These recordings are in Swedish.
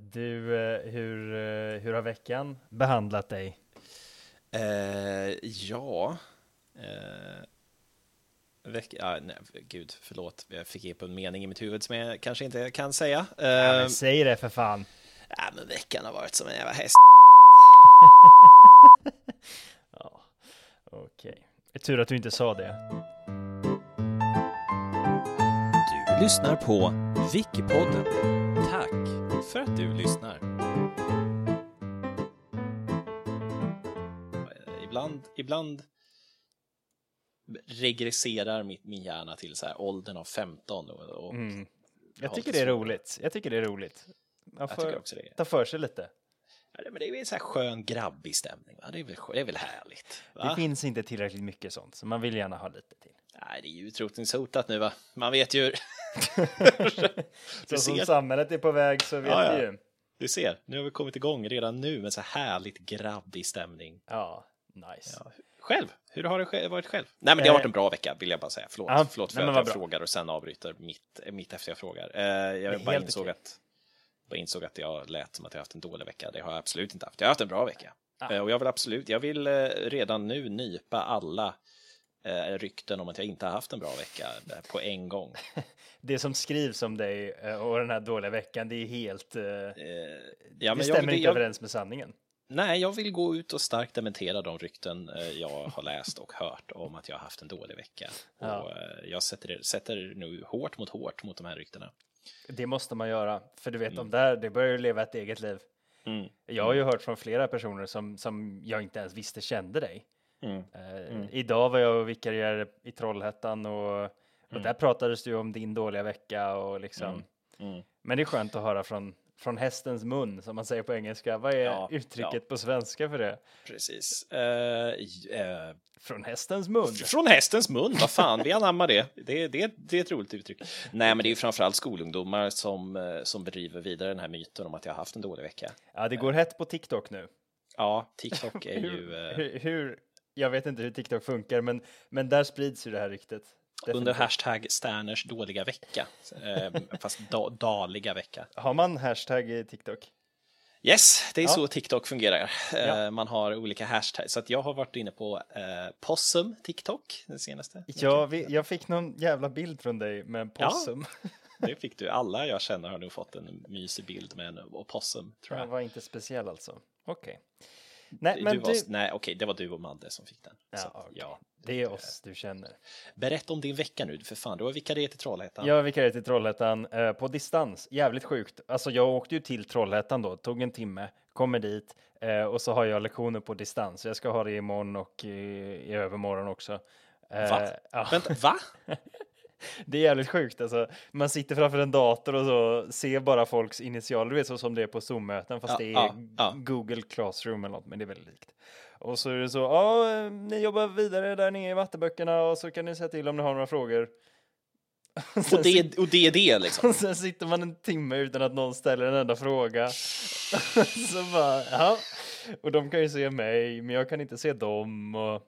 Du, eh, hur, eh, hur har veckan behandlat dig? Eh, ja. Eh, veck ah, nej, gud, förlåt. Jag fick på en mening i mitt huvud som jag kanske inte kan säga. Eh, Ja, men säg det för fan. ja, men veckan har varit som en jävla häst. Ja, okej. Okay. Tur att du inte sa det. Du lyssnar på Wikipodden. Tack för att du lyssnar. Ibland, ibland regresserar mitt, min hjärna till så här åldern av 15 och, och Mm. Jag tycker det är roligt. Jag tycker det är roligt. Man Jag får också det. ta för sig lite. Ja, men det är väl så här skön grabbig stämning. Va? Det, är väl, det är väl härligt? Va? Det finns inte tillräckligt mycket sånt, så man vill gärna ha lite till. Nej, det är ju utrotningshotat nu va? Man vet ju. Så som samhället är på väg så vet Ja, vi ju. Du ser, nu har vi kommit igång redan nu med så här härligt grabbig stämning. Ja, nice. Ja. Själv, hur har det varit själv? Nej, men det har Eh. varit en bra vecka vill jag bara säga. Förlåt, Ja, förlåt för nej, att jag bra. frågar och sen avbryter mitt, mitt efter jag frågar. Eh, jag bara insåg, okej. att, bara insåg att jag lät som att jag haft en dålig vecka. Det har jag absolut inte haft. Jag har haft en bra vecka. Ah. Eh, och jag vill absolut, jag vill eh, redan nu nypa alla eh, rykten om att jag inte har haft en bra vecka eh, på en gång. Det som skrivs om dig eh, och den här dåliga veckan, det är helt... eh, Eh, ja, det stämmer jag, inte jag, överens med sanningen. Nej, jag vill gå ut och starkt dementera de rykten jag har läst och hört om att jag har haft en dålig vecka. Ja. Och jag sätter, sätter nu hårt mot hårt mot de här ryktena. Det måste man göra, för du vet, de där, det börjar ju leva ett eget liv. Mm. Jag har ju hört från flera personer som, som jag inte ens visste kände dig. Mm. Eh, Idag var jag och vikarierade i Trollhättan och, och där pratades det ju om din dåliga vecka och liksom. Mm. Men det är skönt att höra från, från hästens mun, som man säger på engelska. Vad är Ja, uttrycket ja. på svenska för det? Precis. Eh, eh, Från hästens mun. från hästens mun, vad fan, vi anammar det. Det, det. det är ett roligt uttryck. Nej, men det är ju framförallt skolungdomar som, som bedriver vidare den här myten om att jag har haft en dålig vecka. Ja, det går hett på TikTok nu. Ja, TikTok är ju... Hur, hur, hur, jag vet inte hur TikTok funkar, men, men där sprids ju det här ryktet. under Definitivt. hashtag Sterners dåliga vecka, eh, fast da, daliga vecka. Har man hashtag i TikTok? Yes, det är Ja. så TikTok fungerar. Eh, Ja. Man har olika hashtags. Så jag har varit inne på eh, Possum TikTok, den senaste. Ja, vi, jag fick någon jävla bild från dig med en Ja. possum. Det fick du. Alla jag känner har nu fått en mysig bild med en opossum, tror Den jag. var inte speciell alltså. Okej. Nej, Du men var, du... Nej, okej, det var du och Madde som fick den. Ja, Så okej. ja. Det är oss du känner. Berätta om din vecka nu, för fan. Du har vikarierat i Trollhättan. Jag vikarierade till Trollhättan eh, på distans. Jävligt sjukt. Alltså jag åkte ju till Trollhättan då, tog en timme, kommer dit eh, och så har jag lektioner på distans. Jag ska ha det imorgon och i, i övermorgon också. Eh, Va? Ja, Vänta, va? det är jävligt sjukt. Alltså, man sitter framför en dator och så ser bara folks initialer, du vet så som det är på Zoom-möten, fast Ja, det är ja, ja. Google Classroom eller något, men det är väldigt likt. Och så är det så, ja, ni jobbar vidare där nere i vattenböckerna och så kan ni säga till om ni har några frågor. Och det, och det är det liksom. Och sen sitter man en timme utan att någon ställer en enda fråga. så bara, ja. Och de kan ju se mig, men jag kan inte se dem. Och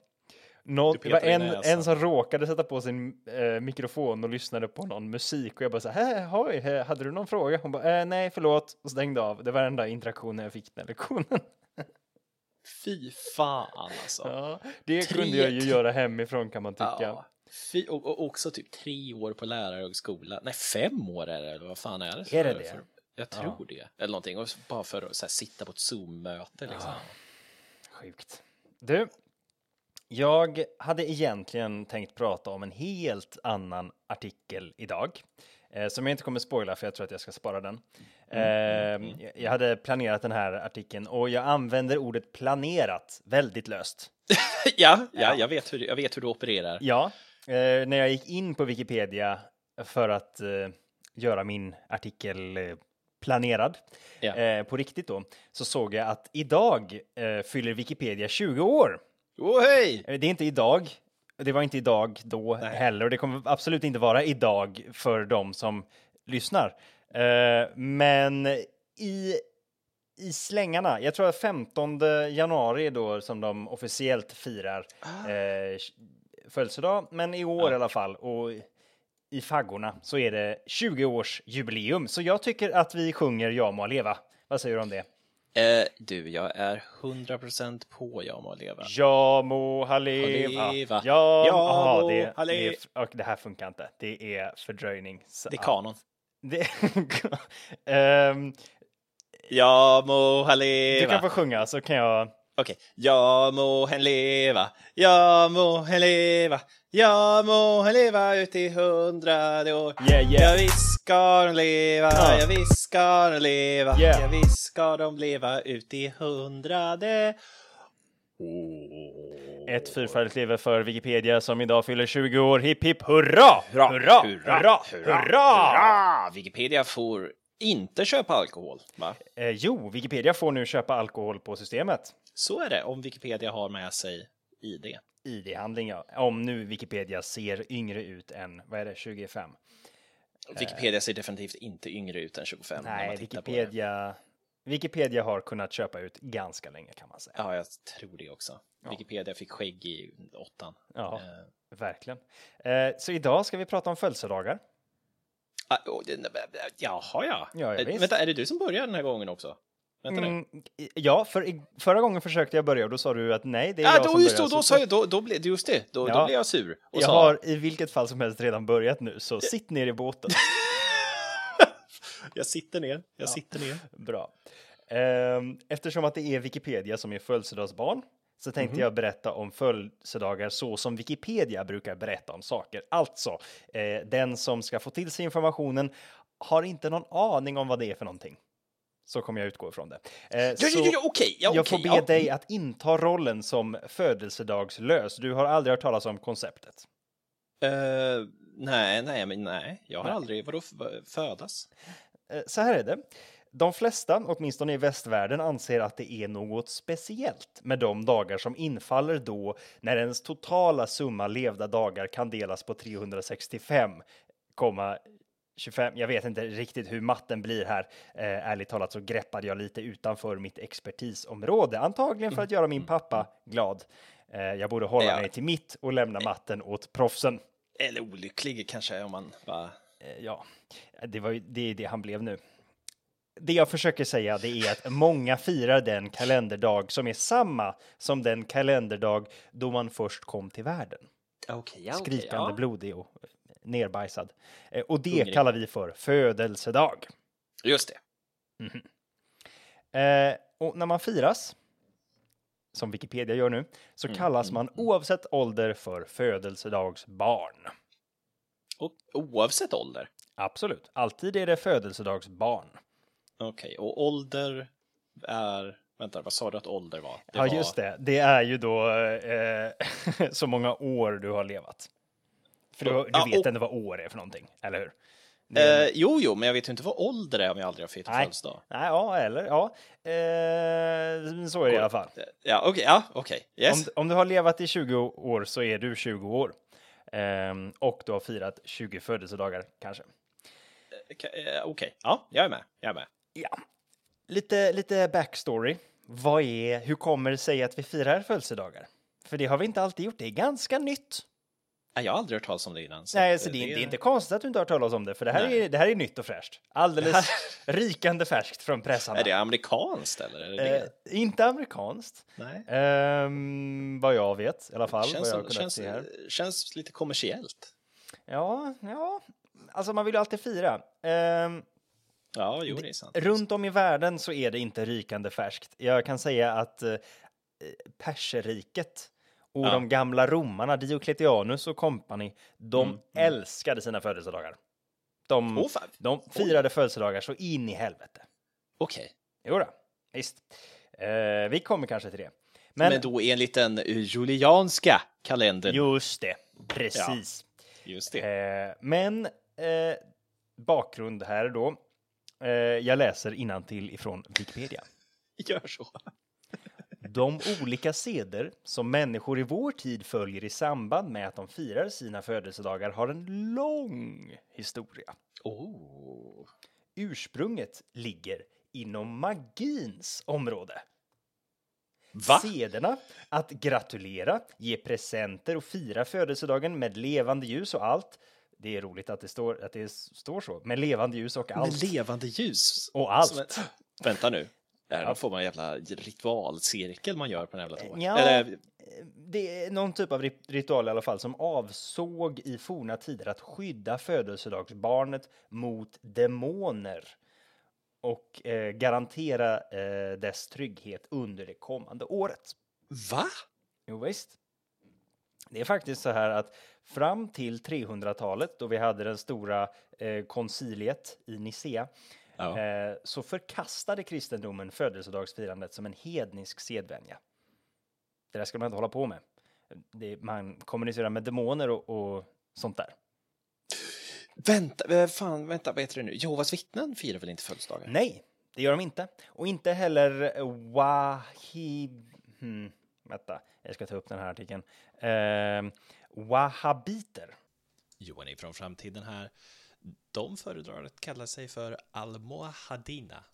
någon, Du det var en, en som råkade sätta på sin eh, mikrofon och lyssnade på någon musik och jag bara så här, hej, hej, hade du någon fråga? Hon bara, eh, nej, förlåt, och stängde av. Det var den enda interaktionen jag fick den lektionen. Fy fan alltså. ja, det Tre- kunde jag ju göra hemifrån kan man tycka. Ja. Fy, och, och också typ tre år på lärarhögskola. Nej, fem år är det, eller vad fan är det? Är det det? För, jag tror det. Eller någonting. Och bara för att så här, sitta på ett Zoom-möte liksom. Sjukt. Du, jag hade egentligen tänkt prata om en helt annan artikel idag. Eh, som jag inte kommer spoila för jag tror att jag ska spara den. Eh, jag- hade planerat den här artikeln och jag använder ordet planerat väldigt löst. ja, ja, jag vet hur, jag vet hur du opererar. Ja, eh, när jag gick in på Wikipedia för att eh, göra min artikel eh, planerad Ja. eh, på riktigt då, så såg jag att idag fyller Wikipedia 20 år. Oh, hej! Eh, Det är inte idag. Det var inte idag då Nej. heller och det kommer absolut inte vara idag för de som lyssnar. Eh, men i, i slängarna, jag tror att 15 januari då som de officiellt firar eh, födelsedag, men i år Ah. I alla fall och i faggorna så är det 20 års jubileum. Så jag tycker att vi sjunger Ja må leva Vad säger du om det? Eh, du, jag är 100% på jag må leva. Ja må ha leva. leva. Ja, Ja aha, må det, ha det, leva. och det här funkar inte. Det är fördröjning. Så- Det är kanon. Det, Ehm, Jag må ha du leva. kan få sjunga så kan jag. Okej. Jag må hen leva, jag må hen leva, jag må leva ut i hundrade år. Yeah, yeah. Ja, visst ska de leva, Ja. ja, visst ska de leva, Yeah. ja, visst ska de leva ut i hundrade år. Ett fyrfaldigt lever för Wikipedia som idag fyller 20 år. Hipp hipp hurra! Hurra, hurra, hurra, hurra! hurra! Wikipedia får inte köpa alkohol, va? Eh, jo, Wikipedia får nu köpa alkohol på systemet. Så är det om Wikipedia har med sig ID. ID-handling, ja. Om nu Wikipedia ser yngre ut än, vad är det, 25? Wikipedia ser definitivt inte yngre ut än 25. när Nej. Wikipedia, Wikipedia har kunnat köpa ut ganska länge kan man säga. Ja, jag tror det också. Wikipedia fick skägg i åttan. Ja, Eh, verkligen. Eh, så idag ska vi prata om födelsedagar. ah, oh, det- jaha, ja. Ja, ja, Eh, visst. Vänta, är det du som börjar den här gången också? Vänta nu. Mm, ja, för förra gången försökte jag börja och då sa du att nej, det är Ja, jag då, som just börjar. då, då Så- sa jag, då, då blev, just det, då, Ja. då blev jag sur. Jag sa, har i vilket fall som helst redan börjat nu, så sitt ner i båten. jag sitter ner, jag sitter ner. Bra. Ehm, Eftersom att det är Wikipedia som är födelsedagsbarn så tänkte Mhm. jag berätta om födelsedagar så som Wikipedia brukar berätta om saker. Alltså, eh, den som ska få till sig informationen har inte någon aning om vad det är för någonting. Så kommer jag utgå ifrån det. Eh, Ja, ja, ja, okej, ja, jag okej, får be ja. dig att inta rollen som födelsedagslös. Du har aldrig hört talas om konceptet. Eh, nej, nej, men nej, jag har Nej. aldrig, vadå födas? Eh, Så här är det. De flesta, åtminstone i västvärlden, anser att det är något speciellt med de dagar som infaller då när ens totala summa levda dagar kan delas på 365,25. Jag vet inte riktigt hur matten blir här. Eh, ärligt talat så greppade jag lite utanför mitt expertisområde, antagligen för att göra min pappa glad. Eh, jag borde hålla Ja. mig till mitt och lämna matten åt proffsen. Eller olycklig kanske om man bara... Eh, ja, det var ju det, det han blev nu. Det jag försöker säga det är att många firar den kalenderdag som är samma som den kalenderdag då man först kom till världen. Okej, ja, Skrikande, blodig och nerbajsad. Eh, Och det Hungrig. kallar vi för födelsedag. Just det. Eh, och när man firas, som Wikipedia gör nu, så kallas man oavsett ålder för födelsedagsbarn. Och oavsett ålder? Absolut, alltid är det födelsedagsbarn. Okej, och ålder är... Vänta, vad sa du att ålder var? ja, just det. Det är ju då eh, så många år du har levat. För du, du Ja, vet och- ändå vad år är för någonting, eller hur? Är- Eh, jo, jo, men jag vet ju inte vad ålder är om jag aldrig har firat födelsedag. Nej, ja, eller ja. Eh, så är det i alla fall. Ja, okej, ja, okej. Yes. Om, om du har levat i 20 år så är du 20 år. Ehm, och du har firat 20 födelsedagar kanske. Ka- eh, Okej, ja, jag är med. Jag är med. Ja. Lite, lite backstory. Vad är, hur kommer det sig att vi firar födelsedagar? För det har vi inte alltid gjort. Det är ganska nytt. Nej, Jag har aldrig hört talas om det innan. så Nej, så eh, det, är- det är inte konstigt att du inte har hört talas om det, för det här, Nej. är, det här är nytt och fräscht. Alldeles rikande färskt från pressarna. Är det amerikanskt eller? Är det Eh, inte amerikanskt, Nej. Ehm, vad jag vet i alla fall. Känns, som- känns, här. känns lite kommersiellt. Ja, ja, alltså man vill ju alltid fira. Ehm, Ja, jo, det är sant. runt om i världen så är det inte rykande färskt. Jag kan säga att eh, Perserriket och Ja. de gamla romarna, Diocletianus och kompani, de Mm, älskade sina födelsedagar. De, fan. de firade födelsedagar så in i helvete. Okej, Jo då, visst. Eh, vi kommer kanske till det. men, Men, då enligt den eh, julianska kalendern. just det, precis. Just det. Eh, men eh, bakgrund här då. Eh, jag läser till ifrån Wikipedia. Gör så. De olika seder som människor i vår tid följer i samband med att de firar sina födelsedagar har en lång historia. Oh. Ursprunget ligger inom magins område. Va? Sederna att gratulera, ge presenter och fira födelsedagen med levande ljus och allt. Det är roligt att det står, att det står så, med levande ljus och allt. Med levande ljus. och allt. Vänta nu. Är det någon form av jävla ritualcirkel man gör på den jävla toan? Ja, Eller, det är någon typ av ri- ritual i alla fall som avsåg i forna tider att skydda födelsedagsbarnet mot demoner och eh, garantera eh, dess trygghet under det kommande året. va? Jo, visst. Det är faktiskt så här att fram till 300-talet då vi hade den stora eh, konciliet i Nicea Ja. eh, så förkastade kristendomen födelsedagsfirandet som en hednisk sedvänja. Det där ska man inte hålla på med. Det, man kommunicerar med demoner och, och sånt där. Vänta, eh, fan, vänta, vad heter det nu? Jehovas vittnen firar väl inte födelsedagar? Nej, det gör de inte. Och inte heller wahib... Hmm, vänta, jag ska ta upp den här artikeln. Eh, wahhabiter. Johan är från framtiden här. De föredrar att kalla sig för Almohadina.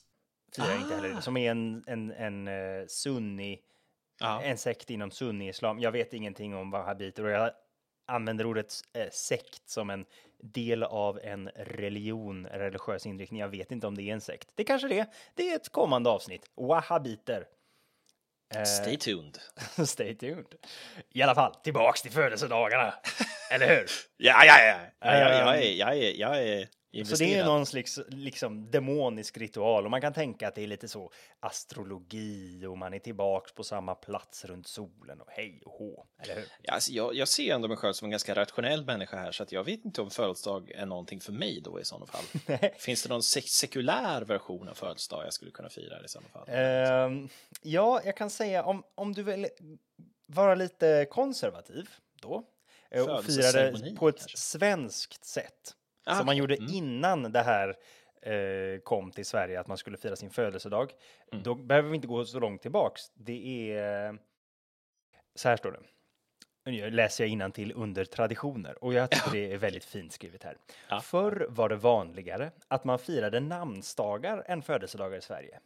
Firar inte heller det. Som är en, en, en uh, sunni, Ja. en sekt inom sunni-islam. Jag vet ingenting om wahhabiter och jag använder ordet eh, sekt som en del av en religion, religiös inriktning. Jag vet inte om det är en sekt. Det kanske det är. Det är ett kommande avsnitt. Wahhabiter. Eh, Stay tuned. Stay tuned. I alla fall, tillbaks till födelsedagarna. Eller hur? Ja, ja, ja. ja jag, Ehm, jag, är, jag, är, jag är Så investerad. det är någon slags liksom, demonisk ritual och man kan tänka att det är lite så astrologi och man är tillbaks på samma plats runt solen och hej och hå. Eller hur? Ja, alltså, jag, jag ser ändå mig själv som en ganska rationell människa här, så att jag vet inte om födelsedag är någonting för mig då i sådana fall. Finns det någon sek sekulär version av födelsedag jag skulle kunna fira i sådana fall? Ehm, ja, jag kan säga om, om du vill vara lite konservativ då och fira Födelseceremoni, det på ett kanske? svenskt sätt. Ah, som man gjorde Mm. innan det här eh, kom till Sverige, att man skulle fira sin födelsedag. Mm. Då behöver vi inte gå så långt tillbaks. Det är... eh, Så här står det. Nu läser jag till under traditioner och jag tycker det är väldigt fint skrivet här. Ja. Förr var det vanligare att man firade namnsdagar än födelsedagar i Sverige.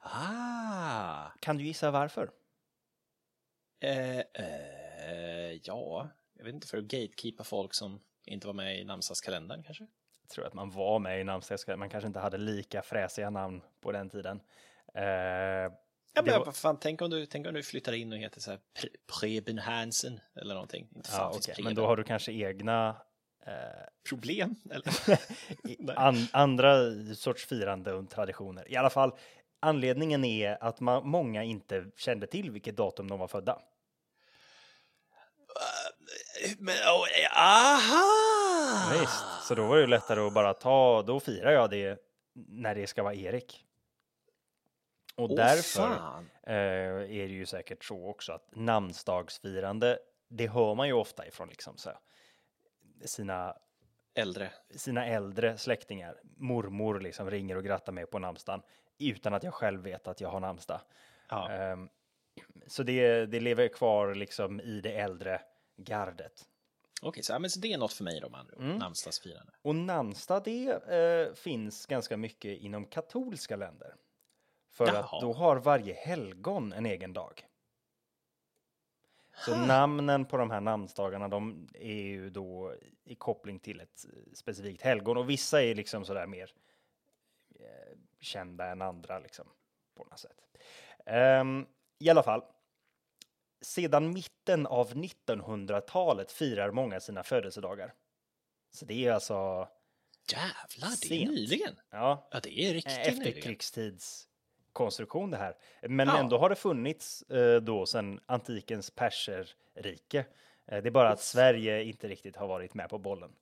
Ah! Kan du gissa varför? Eh, eh, ja, jag vet inte, för att gatekeepa folk som inte var med i namnsdagskalendern kanske? Jag tror att man var med i namnsdagskalendern, man kanske inte hade lika fräsiga namn på den tiden. Eh, Ja, men var- fan, tänk om, du, tänk om du flyttar in och heter så här Pre- Preben Hansen eller någonting. Inte fan ja, Preben. men då har du kanske egna eh, Problem? Eller? an, andra sorts firande och traditioner. I alla fall, anledningen är att man, många inte kände till vilket datum de var födda. Men, oh, aha! Visst, så då var det ju lättare att bara ta, då firar jag det när det ska vara Erik. Och Åh, därför eh, är det ju säkert så också att namnsdagsfirande, det hör man ju ofta ifrån liksom så här, sina Äldre. sina äldre släktingar. Mormor liksom ringer och grattar mig på namnsdagen utan att jag själv vet att jag har namnsdag. Ja. Ehm, så det, det lever kvar liksom i det äldre gardet. Okej, så, ja, men så det är något för mig då, man. Mm. Namnsdagsfirande. Och namnsdag, det eh, finns ganska mycket inom katolska länder. För Jaha. att då har varje helgon en egen dag. Så namnen på de här namnsdagarna, de är ju då i koppling till ett specifikt helgon och vissa är liksom sådär mer eh, kända än andra liksom på något sätt. Ehm, I alla fall. Sedan mitten av 1900-talet firar många sina födelsedagar. Så det är alltså Jävlar, det är Sent. nyligen. ja, Ja, det är riktigt Eh, nyligen. efterkrigstidskonstruktion det här. Men Ja. ändå har det funnits eh, då sedan antikens perserrike. Eh, det är bara att Sverige inte riktigt har varit med på bollen.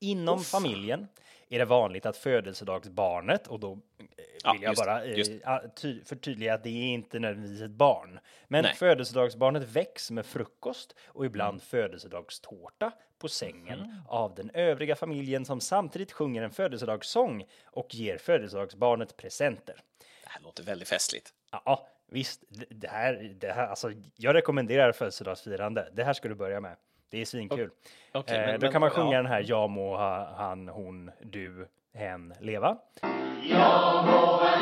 Inom fan. familjen är det vanligt att födelsedagsbarnet, och då eh, vill Ja, jag just bara eh, just ty- förtydliga att det är inte nödvändigtvis ett barn. Men Nej. födelsedagsbarnet väcks med frukost och ibland Mm. födelsedagstårta på sängen Mhm. av den övriga familjen som samtidigt sjunger en födelsedagssång och ger födelsedagsbarnet presenter. Det här låter väldigt festligt. Ja, visst, det här, det här, alltså, jag rekommenderar födelsedagsfirande. Det här ska du börja med. Det är svinkul. Okej, eh, men- då kan man sjunga ja. den här Jag må ha, han, hon, du, hen leva. Eh,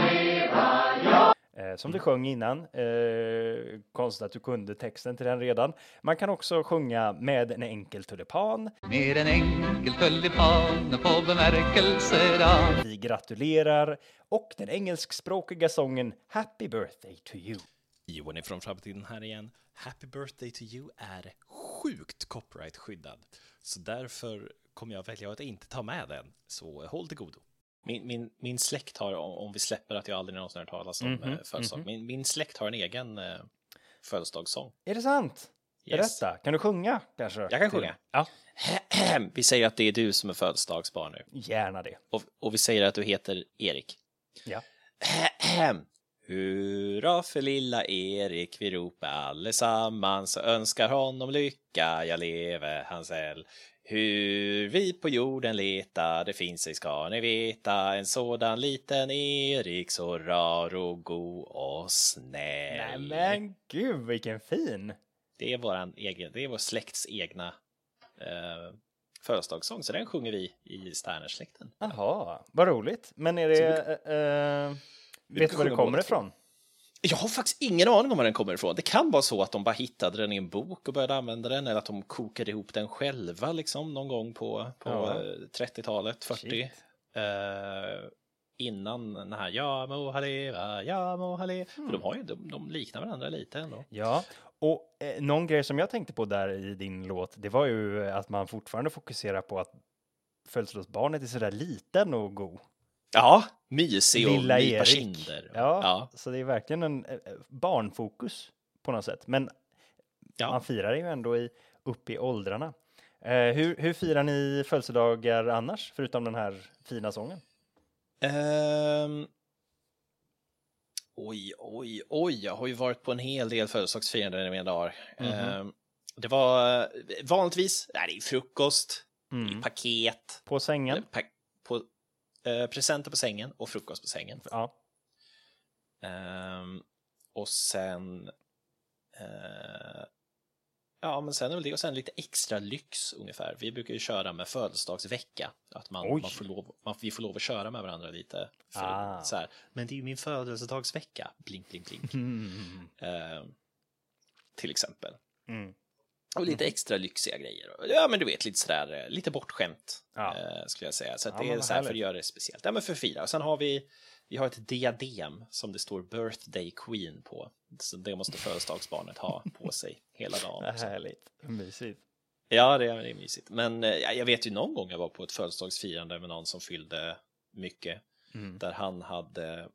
Eh, som du sjöng innan. Eh, konstigt att du kunde texten till den redan. Man kan också sjunga med en enkel tulipan. Med en enkel tulipan på bemärkelsedag Vi gratulerar och den engelskspråkiga sången Happy birthday to you. Johan från framtiden här igen. Happy birthday to you är sjukt copyright-skyddad. Så därför kommer jag välja att inte ta med den. Så håll till godo. Min, min, min släkt har, om, vi släpper att jag aldrig någonsin hört talas om mm födelsedag, min, min släkt har en egen eh, födelsedagssång. Är det sant? Yes. Berätta. Kan du sjunga kanske? Jag kan sjunga. Ja, vi säger att det är du som är födelsedagsbarn nu. gärna det. Och, och vi säger att du heter Erik. Ja. Hurra för lilla Erik, vi ropar allesammans och önskar honom lycka, jag leve hans äll. Hur vi på jorden letar, det finns ej ska ni veta, en sådan liten Erik så rar och god och Nej snäll. men gud vilken fin! Det är våran egen, det är vår släkts egna eh, födelsedagssång, så den sjunger vi i Sternersläkten. Jaha, vad roligt. Men är det... vet du var det kommer ifrån? Jag har faktiskt ingen aning om var den kommer ifrån. Det kan vara så att de bara hittade den i en bok och började använda den eller att de kokade ihop den själva liksom någon gång på, på Ja. eh, 30-talet, 40. Shit. Eh, innan den här Ja må ha leva, ja må ha leva. För de, har ju, de, de liknar varandra lite ändå. Ja, och eh, någon grej som jag tänkte på där i din låt, det var ju att man fortfarande fokuserar på att födelsedagsbarnet är sådär liten och god. Ja, mysig och Lilla nypa kinder. Ja, ja, så det är verkligen en eh, barnfokus på något sätt. Men ja. man firar ju ändå i, upp i åldrarna. Eh, hur, hur firar ni födelsedagar annars, förutom den här fina sången? Ehm, oj, oj, oj, jag har ju varit på en hel del födelsedagsfiranden i mina dagar. Mhm. Ehm, det var eh, vanligtvis, nej, det är frukost, det är Mm. paket, På sängen? pa eh, presenter på sängen och frukost på sängen. Ja. Ehm, och sen, eh, ja, men sen är väl det och sen lite extra lyx ungefär. Vi brukar ju köra med födelsedagsvecka, att man, Oj. man får lov, man, vi får lov att köra med varandra lite. För, Ah. så här, men det är ju min födelsedagsvecka, blink, blink, blink. Mm. Ehm, till exempel. Mm. Och lite extra lyxiga grejer. Ja, men du vet, lite sådär, eh, lite bortskämt, Ja. eh, skulle jag säga. Så Ja, det är så här för att göra det speciellt. Ja, men för fira. Och sen har vi, vi har ett diadem som det står birthday queen på. Så det måste födelsedagsbarnet ha på sig hela dagen. Härligt. Mysigt. Ja, det är, det är mysigt. Men eh, ja, jag vet ju någon gång jag var på ett födelsedagsfirande med någon som fyllde mycket. Mm. Där han hade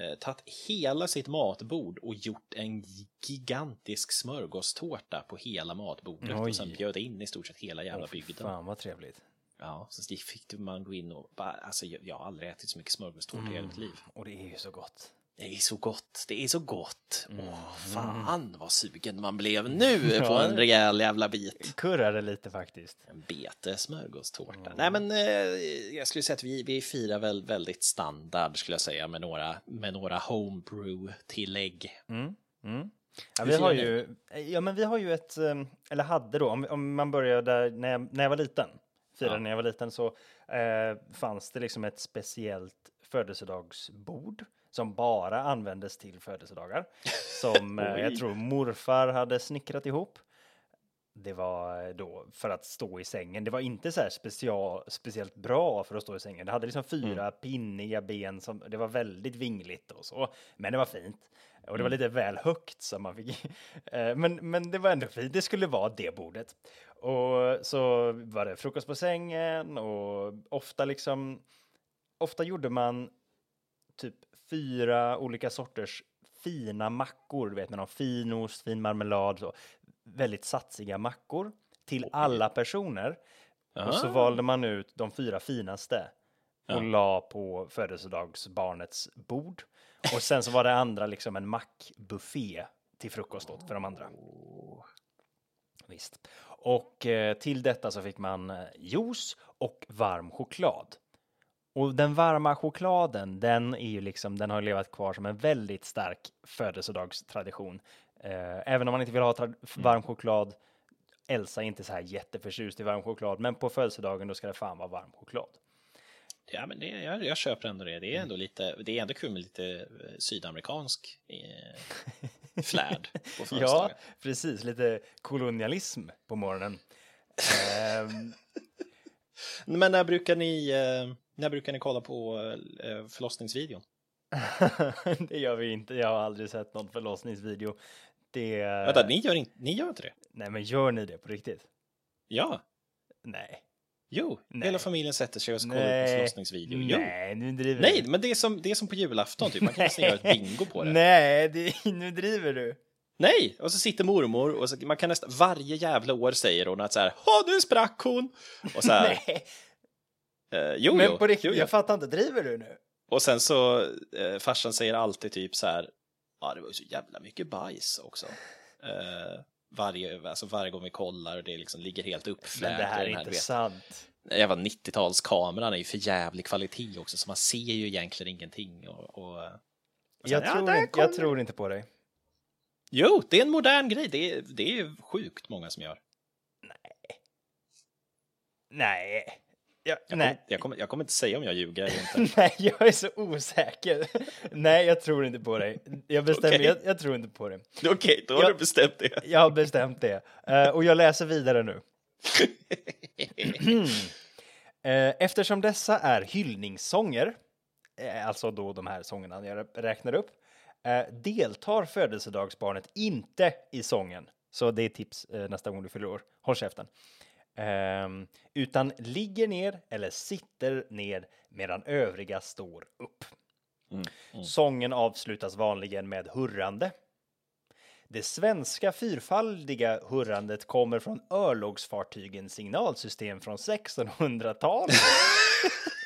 eh, tagit hela sitt matbord och gjort en gigantisk smörgåstårta på hela matbordet Oj. och sen bjöd in i stort sett hela jävla fy bygden. Fan vad trevligt. Ja, så fick man gå in och bara, alltså jag, har aldrig ätit så mycket smörgåstårta i hela mitt liv. Och det är ju så gott. Det är så gott, det är så gott. Mm. Åh, fan vad sugen man blev nu på en rejäl jävla bit. Kurrade lite faktiskt. En bete smörgåstårta. Mm. Nej men eh, jag skulle säga att vi, vi firar väl väldigt standard skulle jag säga med några, med några homebrew-tillägg. Mm. Mm. Ja, vi har ju, ja, men vi har ju ett, eh, eller hade då, om, om man börjar där när jag, när jag var liten, firade Ja. när jag var liten, så eh, fanns det liksom ett speciellt födelsedagsbord som bara användes till födelsedagar. Som eh, jag tror morfar hade snickrat ihop. Det var eh, då för att stå i sängen. Det var inte så här special, speciellt bra för att stå i sängen. Det hade liksom fyra pinniga ben som det var väldigt vingligt och så. Men det var fint. Och det var lite väl högt så man fick. Eh, men, men det var ändå fint. Det skulle vara det bordet. Och så var det frukost på sängen och ofta liksom. Ofta gjorde man typ fyra olika sorters fina mackor, du vet med någon finost, fin marmelad, så. väldigt satsiga mackor till alla personer. Och så Ah. valde man ut de fyra finaste och Ja. la på födelsedagsbarnets bord. Och sen så var det andra liksom en mackbuffé till frukost då för de andra. Visst. Och eh, till detta så fick man eh, juice och varm choklad. Och den varma chokladen, den är ju liksom, den har levat kvar som en väldigt stark födelsedagstradition. Eh, även om man inte vill ha tra- varm choklad, Elsa är inte så här jätteförtjust i varm choklad, men på födelsedagen då ska det fan vara varm choklad. Ja, men det, jag, jag köper ändå det. Det är ändå lite, det är ändå kul med lite eh, sydamerikansk eh, flärd på Ja, födelsedagen. precis. Lite kolonialism på morgonen. Ehm, Men när brukar ni, eh, när brukar ni kolla på eh, förlossningsvideon? det gör vi inte. Jag har aldrig sett någon förlossningsvideo. Det... Vänta, ni gör, inte, ni gör inte det? Nej, men gör ni det på riktigt? Ja, Nej. jo, Nej. hela familjen sätter sig och kollar på Nej. förlossningsvideo. Jo. Nej, nu driver Nej, du. men det är, som, det är som på julafton, typ. man kan nästan göra ett bingo på det. Nej, det, nu driver du. Nej, och så sitter mormor och så, man kan nästan, varje jävla år säger hon att så här, nu sprack hon! Och så här, Nej, eh, jo, men på riktigt, jo, jo. jag fattar inte. Driver du nu? Och sen så, eh, farsan säger alltid typ så här, ja det var ju så jävla mycket bajs också. Eh, varje, alltså varje gång vi kollar och det liksom ligger helt uppfläkt. Men det här är inte sant. Jävla 90-talskameran är ju för jävlig kvalitet också, så man ser ju egentligen ingenting. Och, och, och sen, Jag, ja, tror där inte, jag tror inte på dig. Jo, det är en modern grej, det är, det är sjukt många som gör. Nej. Jag, Jag, nej. Kommer, jag, kommer, jag kommer inte säga om jag ljuger eller inte. Nej, jag är så osäker. Nej, jag tror inte på dig. Jag bestämmer, Okej. jag, jag tror inte på dig. Okej, då har Jag- du bestämt det. Jag har bestämt det. Eh, och jag läser vidare nu. Eh, eftersom dessa är hyllningssånger, eh, alltså då de här sångerna jag räknar upp, deltar födelsedagsbarnet inte i sången. Så det är tips nästa gång du fyller år. Håll käften. Ehm, utan ligger ner eller sitter ner medan övriga står upp. Mm, mm. Sången avslutas vanligen med hurrande. Det svenska fyrfaldiga hurrandet kommer från örlogsfartygens signalsystem från 1600-talet.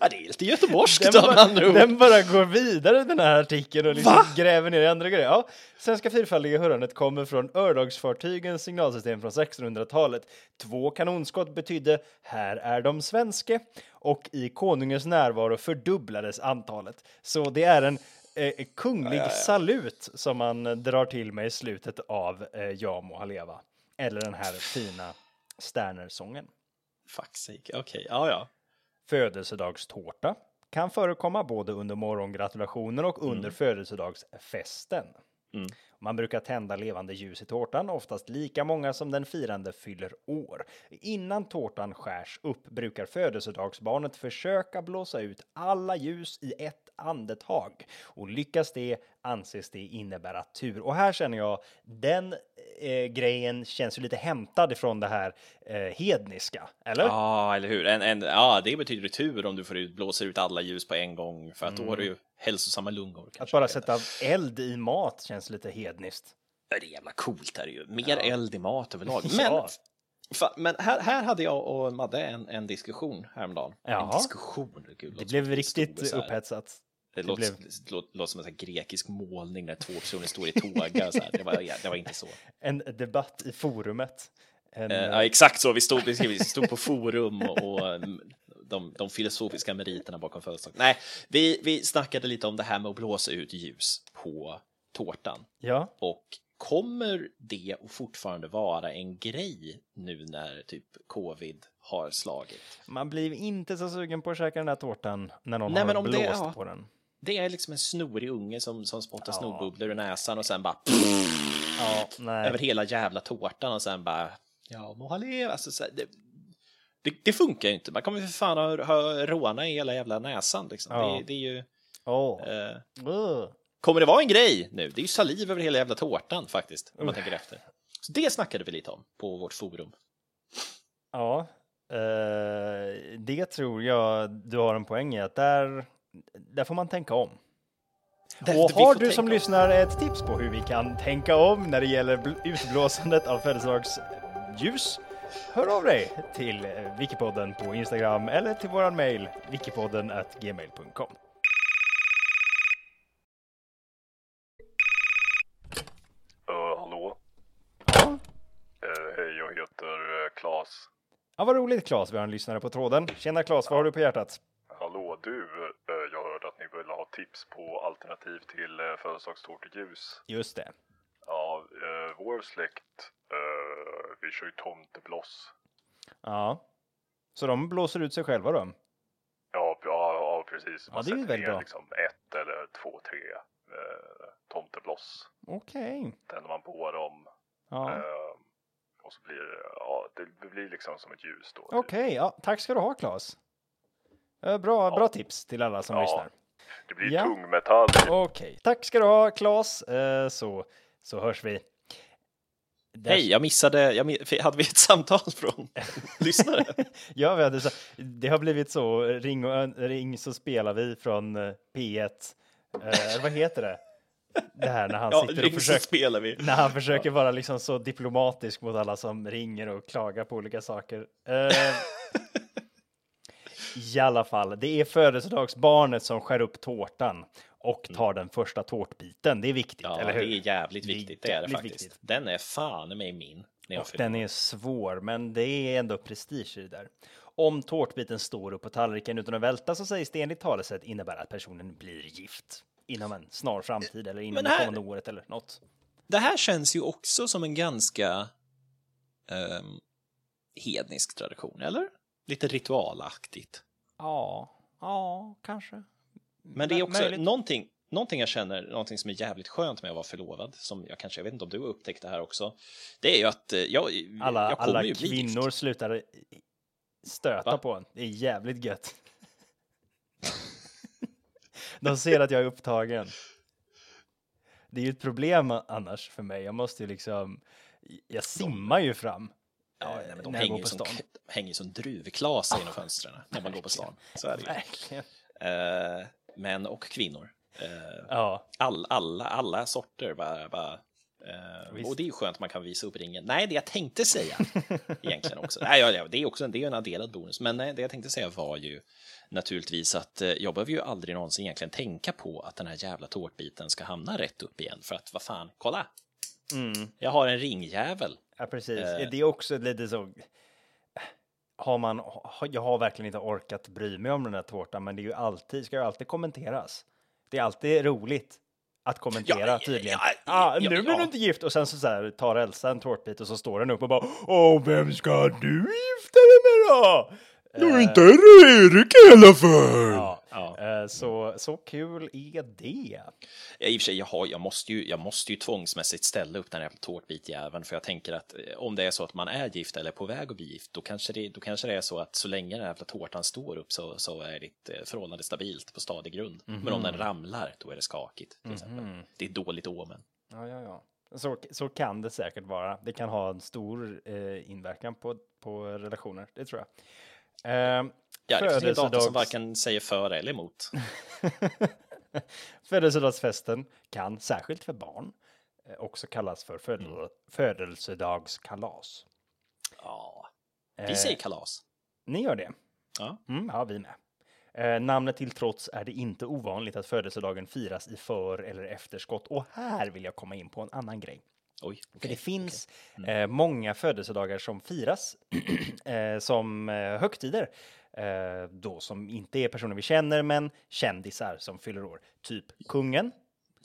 Ja, det är lite göteborgskt av bara, andra ord. den bara går vidare den här artikeln och liksom Va? gräver ner i andra grejer. Ja, svenska fyrfaldiga hurrandet kommer från örlogsfartygens signalsystem från 1600-talet. Två kanonskott betydde här är de svenske och i konungens närvaro fördubblades antalet. Så det är en eh, kunglig salut som man drar till med i slutet av eh, Ja må leva. Eller den här fina Sterner-sången. Fuck's sake, okej, ja ja. Födelsedagstårta kan förekomma både under morgongratulationen och under födelsedagsfesten. Mm. Man brukar tända levande ljus i tårtan, oftast lika många som den firande fyller år. Innan tårtan skärs upp brukar födelsedagsbarnet försöka blåsa ut alla ljus i ett andetag. Och lyckas det anses det innebära tur. Och här känner jag, den eh, grejen känns ju lite hämtad ifrån det här eh, hedniska, eller? Ja, eller hur. En, en, ja, det betyder tur om du får ut, blåser ut alla ljus på en gång, för att då har du ju hälsosamma lungor. Att kanske. bara sätta eld i mat känns lite hedniskt. Ja, Det är jävla coolt är det ju. Mer eld i mat överlag. Men, Ja. fa, men här, här hade jag och Madde en, en diskussion häromdagen. En Jaha. diskussion, gud, Det blev att riktigt här. upphetsat. Det Det låter, blev- det låter, som en sån här grekisk målning när två personer står i tågar. Så här. Det, var, det var inte så. En debatt i forumet. En, Eh, ja, exakt så. Vi stod, vi stod på forum och, mm, de, de filosofiska meriterna bakom födelsedagen. Nej, vi, vi snackade lite om det här med att blåsa ut ljus på tårtan. ja, Och kommer det att fortfarande vara en grej nu när typ covid har slagit? man blir inte så sugen på att käka den där tårtan när någon Nej, har om det- blåst ja. på den. Det är liksom en snorig unge som, som spottar Ja. snorbubblor ur näsan och sen bara Ja, över hela jävla tårtan och sen bara ja, må han leva. Alltså, så det, det, det funkar ju inte. Man kommer för fan ha, ha råna i hela jävla näsan. Liksom. Ja. Det, det är ju, Åh. eh, Ugh. kommer det vara en grej nu? Det är ju saliv över hela jävla tårtan faktiskt, om man Usch. tänker efter. Så det snackade vi lite om på vårt forum. Ja, eh, det tror jag du har en poäng i att där, där får man tänka om. Där- Och har du som om. lyssnar ett tips på hur vi kan tänka om när det gäller bl- utblåsandet av födelsedagsljus? Hör av dig till eh, Wikipodden på Instagram eller till våran mail wikipodden gmail.com. Uh, hallå? Ja. Eh, hej, jag heter uh, Klas. ja, vad roligt Claes, vi har en lyssnare på tråden. Tjena Claes, vad har du på hjärtat? Hallå du, eh, jag hörde att ni vill ha tips på alternativ till uh, födelsedagstårteljus. Just det. Ja, eh, vår släkt, eh, vi kör ju tomtebloss. Ja. Så de blåser ut sig själva då? Ja, precis. Ja, Man det är ju sätter väldigt ner bra. liksom ett eller två, tre eh, tomtebloss. Okej. Tänder man på dem Ja. eh, och så blir det, ja, det blir liksom som ett ljus då. typ. Okej, ja, tack ska du ha Claes. Eh, Bra, bra tips till alla som Ja. lyssnar. Det blir Ja. tungmetall. Okej, tack ska du ha Claes. Eh, Så, så hörs vi. Där- Hej, jag missade, jag, hade vi ett samtal från lyssnare? Ja, vi hade det har blivit så, ring, och, ring så spelar vi från eh, P1. Eh, vad heter det? Det här när han Ja, sitter och försöker, spelar vi. när han försöker vara liksom så diplomatisk mot alla som ringer och klagar på olika saker. Eh, I alla fall, det är födelsedagsbarnet som skär upp tårtan och tar den första tårtbiten. Det är viktigt, Ja, eller hur? det är jävligt Det är viktigt, det är det faktiskt. viktigt. Den är fan med min. Och den är svår, men det är ändå prestige i det där. Om tårtbiten står upp på tallriken utan att välta så sägs det enligt talesätt innebära att personen blir gift inom en snar framtid eller inom Men det här- kommande året eller något. Det här känns ju också som en ganska um, hednisk tradition, eller? Lite ritualaktigt. Ja, ja, kanske. Men det är också möjligt. någonting, någonting jag känner, någonting som är jävligt skönt med att vara förlovad, som jag kanske, jag vet inte om du har upptäckt det här också, det är ju att eh, jag, Alla, jag kommer alla ju bli gift. kvinnor slutar stöta Va? på en. Det är jävligt gött. De ser att jag är upptagen. Det är ju ett problem annars för mig. Jag måste ju liksom, jag simmar ju fram. Ja, eh, nej, men de hänger som, hänger som druvklasar genom fönstren när man går på stan. Så är det. Verkligen. Eh, män och kvinnor. Eh, Ja, all, alla, alla sorter. Bara, bara, eh, Visst. och det är ju skönt att man kan visa upp ringen. Nej, det jag tänkte säga egentligen också. Nej, ja, det är också en, det är en adderad bonus. Men nej, det jag tänkte säga var ju naturligtvis att eh, jag behöver ju aldrig någonsin egentligen tänka på att den här jävla tårtbiten ska hamna rätt upp igen. För att vad fan, kolla! mm. Jag har en ringjävel. Ja precis. Eh. Det är också lite så. Har man, jag har verkligen inte orkat bry mig om den här tårtan, men det är ju alltid, ska ju alltid kommenteras. Det är alltid roligt att kommentera Ja, tydligen. ja, ah, ja, nu blir du inte gift och sen så, så här, tar Elsa en tårtbit och så står den upp och bara Åh, vem ska du gifta dig med då? Eh, inte Erik i alla fall! Ja, eh, så, så kul är det. Ja, I och för sig, jag, har, jag, måste ju, jag måste ju tvångsmässigt ställa upp den här tårtbitjäveln för jag tänker att eh, om det är så att man är gift eller på väg att bli gift då kanske det, då kanske det är så att så länge den här jävla tårtan står upp så, så är ditt eh, förhållande stabilt på stadig grund. Men om den ramlar då är det skakigt. Till exempel. Det är dåligt omen. Ja, ja, ja. Så, så kan det säkert vara. Det kan ha en stor eh, inverkan på, på relationer, det tror jag. Eh, Ja, det finns inget datum som varken säger för eller emot. Födelsedagsfesten kan, särskilt för barn, eh, också kallas för födel- födelsedagskalas. Ja, Eh, vi säger kalas. Ni gör det? Ja. Mm, ja, vi med. Eh, namnet till trots är det inte ovanligt att födelsedagen firas i för eller efterskott. Och här vill jag komma in på en annan grej. Oj, För okej. det finns eh, många födelsedagar som firas eh, som eh, högtider. Eh, då som inte är personer vi känner, men kändisar som fyller år. Typ kungen.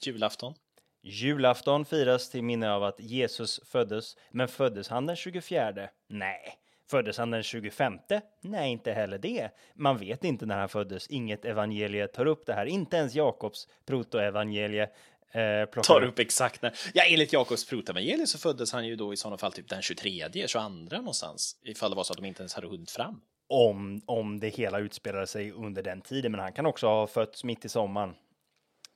Julafton. Julafton firas till minne av att Jesus föddes. Men föddes han den 24? Nej. Föddes han den 25? Nej, inte heller det. Man vet inte när han föddes. Inget evangelie tar upp det här. Inte ens Jakobs protoevangelie eh, Tar upp exakt när. Ja, enligt Jakobs protevangelium så föddes han ju då i sådana fall typ den 23, 22 någonstans. Ifall det var så att de inte ens hade hunnit fram. Om, om det hela utspelade sig under den tiden. Men han kan också ha fötts mitt i sommaren.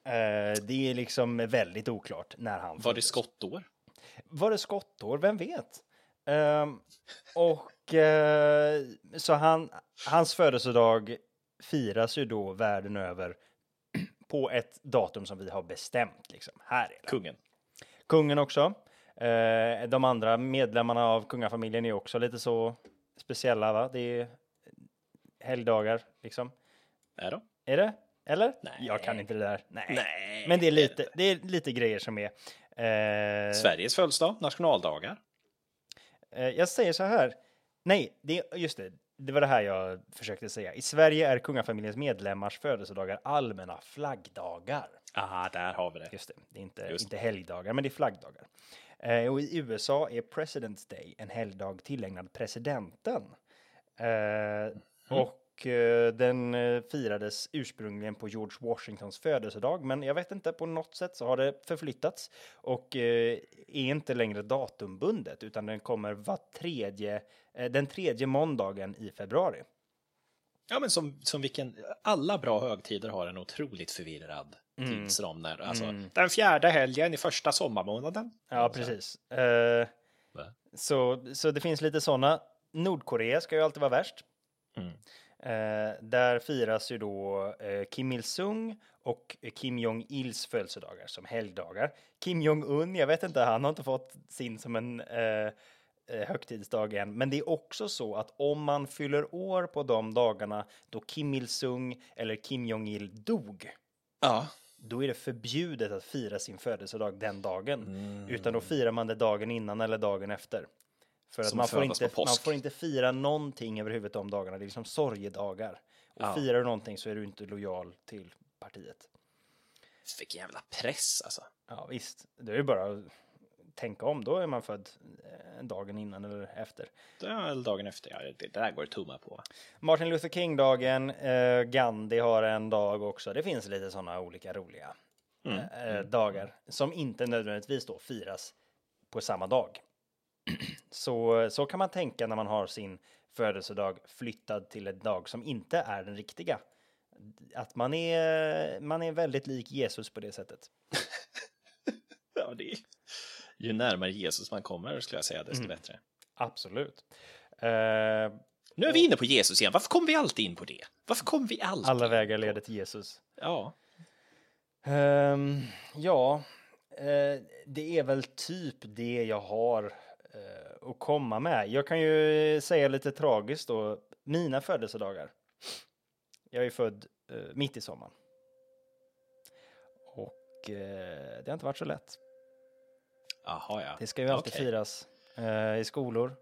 Eh, det är liksom väldigt oklart när han Var det föddes. skottår? Var det skottår? Vem vet? Ehm, och eh, så han, hans födelsedag firas ju då världen över på ett datum som vi har bestämt. Liksom. Här är det. Kungen. Kungen också. Eh, de andra medlemmarna av kungafamiljen är också lite så speciella, va? Det är helgdagar, liksom. Är de? Är det? Eller? Nej. Jag kan inte det där. Nej. Nej. Men det är lite, det är lite grejer som är. Eh, Sveriges födelsedag, nationaldagar. Eh, Jag säger så här. Nej, det, just det. Det var det här jag försökte säga. I Sverige är kungafamiljens medlemmars födelsedagar allmänna flaggdagar. Ah, där har vi det. Just det, det är inte, Just. inte helgdagar, men det är flaggdagar. Eh, och i USA är President's Day en helgdag tillägnad presidenten. Eh, Och och eh, den eh, firades ursprungligen på George Washingtons födelsedag, men jag vet inte, på något sätt så har det förflyttats och eh, är inte längre datumbundet, utan den kommer var tredje, eh, den tredje måndagen i februari. Ja, men som, som vilken, alla bra högtider har en otroligt förvirrad tidsram. När, alltså, Den fjärde helgen i första sommarmånaden. Ja, precis. Eh, Va? så, så det finns lite sådana. Nordkorea ska ju alltid vara värst. Mm. Eh, där firas ju då eh, Kim Il-Sung och Kim Jong-Ils födelsedagar som helgdagar. Kim Jong-Un, jag vet inte, han har inte fått sin som en eh, eh, högtidsdag än. Men det är också så att om man fyller år på de dagarna då Kim Il-Sung eller Kim Jong-Il dog, Ja, då är det förbjudet att fira sin födelsedag den dagen. Utan då firar man det dagen innan eller dagen efter. För att man får, inte, man får inte fira någonting överhuvudtaget de dagarna. Det är liksom sorgedagar. Och Ja. firar du någonting så är du inte lojal till partiet. vilken jävla press alltså. Ja visst, det är ju bara att tänka om. Då är man född eh, dagen innan eller efter. Väl dagen efter, ja, det, det där går det tumma på. Martin Luther King-dagen, eh, Gandhi har en dag också. Det finns lite sådana olika roliga Mm. eh, dagar som inte nödvändigtvis då firas på samma dag. Så, så kan man tänka när man har sin födelsedag flyttad till en dag som inte är den riktiga. Att man är, man är väldigt lik Jesus på det sättet. Ja, det är... Ju närmare Jesus man kommer skulle jag säga, desto Mm. bättre. Absolut. Eh, Nu är vi inne på Jesus igen. Varför kommer vi alltid in på det? Varför kommer vi alltid alla vägar leder till Jesus. Ja, Ehm, ja, eh, det är väl typ det jag har att komma med. Jag kan ju säga lite tragiskt då, mina födelsedagar. Jag är född eh, mitt i sommaren. Och eh, det har inte varit så lätt. jaha ja. Det ska ju alltid Okej. firas eh, i skolor.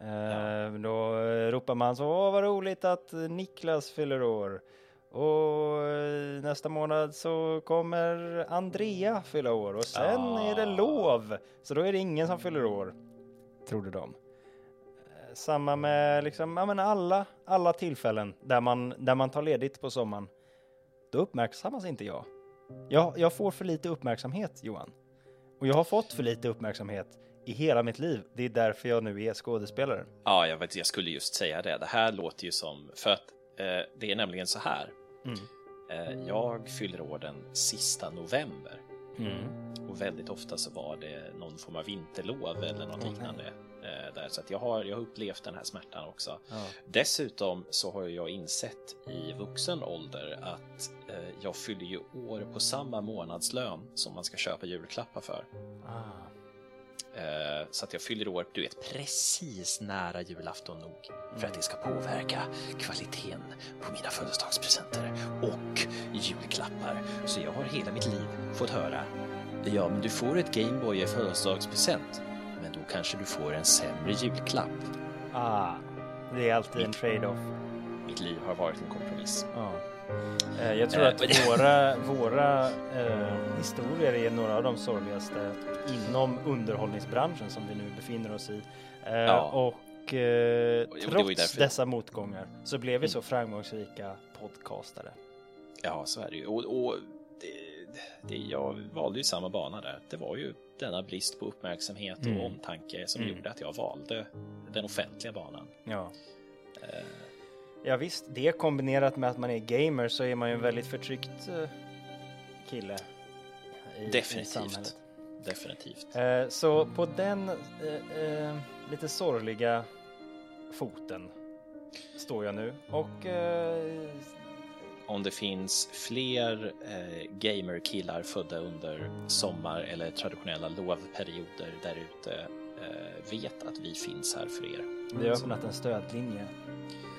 Eh, Då eh, ropar man så, åh vad roligt att Niklas fyller år. Och eh, nästa månad så kommer Andrea fylla år och sen är det Ah. lov. Så då är det ingen som fyller år, trodde de. Eh, Samma med liksom, ja, men alla, alla tillfällen där man, där man tar ledigt på sommaren. Då uppmärksammas inte jag. jag. Jag får för lite uppmärksamhet, Johan. Och jag har fått för lite uppmärksamhet i hela mitt liv. Det är därför jag nu är skådespelare. Ja, jag, vet, jag skulle just säga det. Det här låter ju som... För att eh, det är nämligen så här. Mm. Eh, jag fyller år den sista november. Mm. Och väldigt ofta så var det någon form av vinterlov eller något Åh, liknande. Eh, där. Så att jag, har, jag har upplevt den här smärtan också. Ja. Dessutom så har jag insett i vuxen ålder att eh, jag fyller ju år på samma månadslön som man ska köpa julklappar för. Ah. Eh, så att jag fyller år, du vet, precis nära julafton nog för att det ska påverka kvaliteten på mina födelsedagspresenter och julklappar. Så jag har hela mitt liv fått höra, ja, men du får ett Gameboy i födelsedagspresent, men då kanske du får en sämre julklapp. ah. Det är alltid en trade-off. Mitt liv har varit en kompromiss. Ja. Eh, Jag tror Eh, att våra, våra eh, historier är några av de sorgligaste inom underhållningsbranschen som vi nu befinner oss i. Eh, Ja. Och eh, trots dessa motgångar så blev vi Mm. så framgångsrika podcastare. Ja, så är det ju. Och, och det, det, jag valde ju samma bana där. Det var ju denna brist på uppmärksamhet Mm. och omtanke som Mm. gjorde att jag valde den offentliga banan. Ja. Ja visst, det kombinerat med att man är gamer så är man ju en väldigt förtryckt eh, kille. I, I Definitivt. samhället. definitivt. Eh, så på den eh, eh, lite sorgliga foten står jag nu och Om det finns fler eh, gamerkillar födda under sommar eller traditionella lovperioder där ute eh, vet att vi finns här för er. vi har öppnat en stödlinje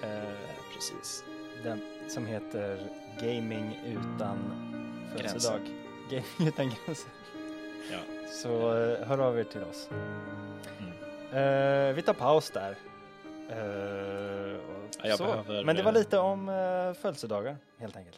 eh, Eh, precis. den, som heter Gaming utan födelsedag. Gaming utan gränser. Ja. Så eh, hör av er till oss. Mm. Eh, vi tar paus där. Eh, Ja, Men det var eh, lite om uh, födelsedagar helt enkelt.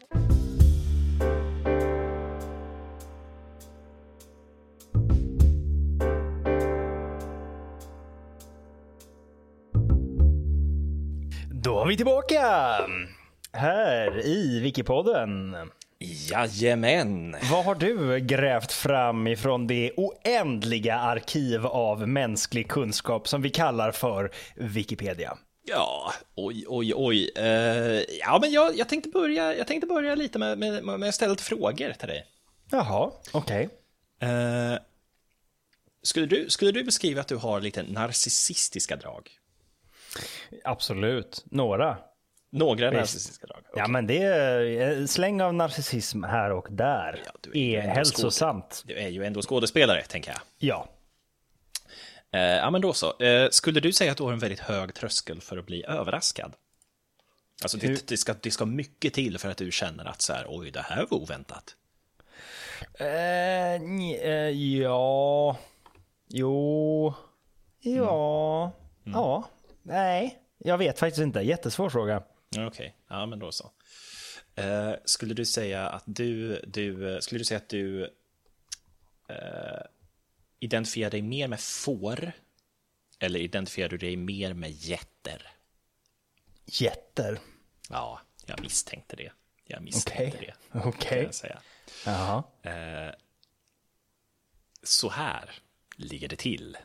Vi tillbaka! Här i Wikipodden. Jajamän! Vad har du grävt fram ifrån det oändliga arkiv av mänsklig kunskap som vi kallar för Wikipedia? Ja, oj, oj, oj. Eh, ja, men jag, jag, tänkte börja, jag tänkte börja lite med, med, med att ställa lite frågor till dig. Jaha, okej. Eh, skulle, du, skulle du beskriva att du har lite narcissistiska drag? Absolut. Några. Några Visst. narcissistiska drag? Ja, men det är släng av narcissism här och där. Ja, du är är hälsosamt. Du är ju ändå skådespelare, tänker jag. Ja. Eh, ja, men då så. Eh, skulle du säga att du har en väldigt hög tröskel för att bli överraskad? Alltså, det, det, ska, det ska mycket till för att du känner att så här, oj, det här var oväntat. Eh, eh, ja. Jo. Ja. Ja. Nej. Jag vet faktiskt inte. Jättesvår fråga. Okej, ja men då så. Eh, skulle du säga att du, du, skulle du säga att du eh, identifierar dig mer med får? Eller identifierar du dig mer med jätter? Jätter. Ja, jag misstänkte det. Jag misstänkte Okej. det. Okej. jag säga. Jaha. Eh, så här ligger det till.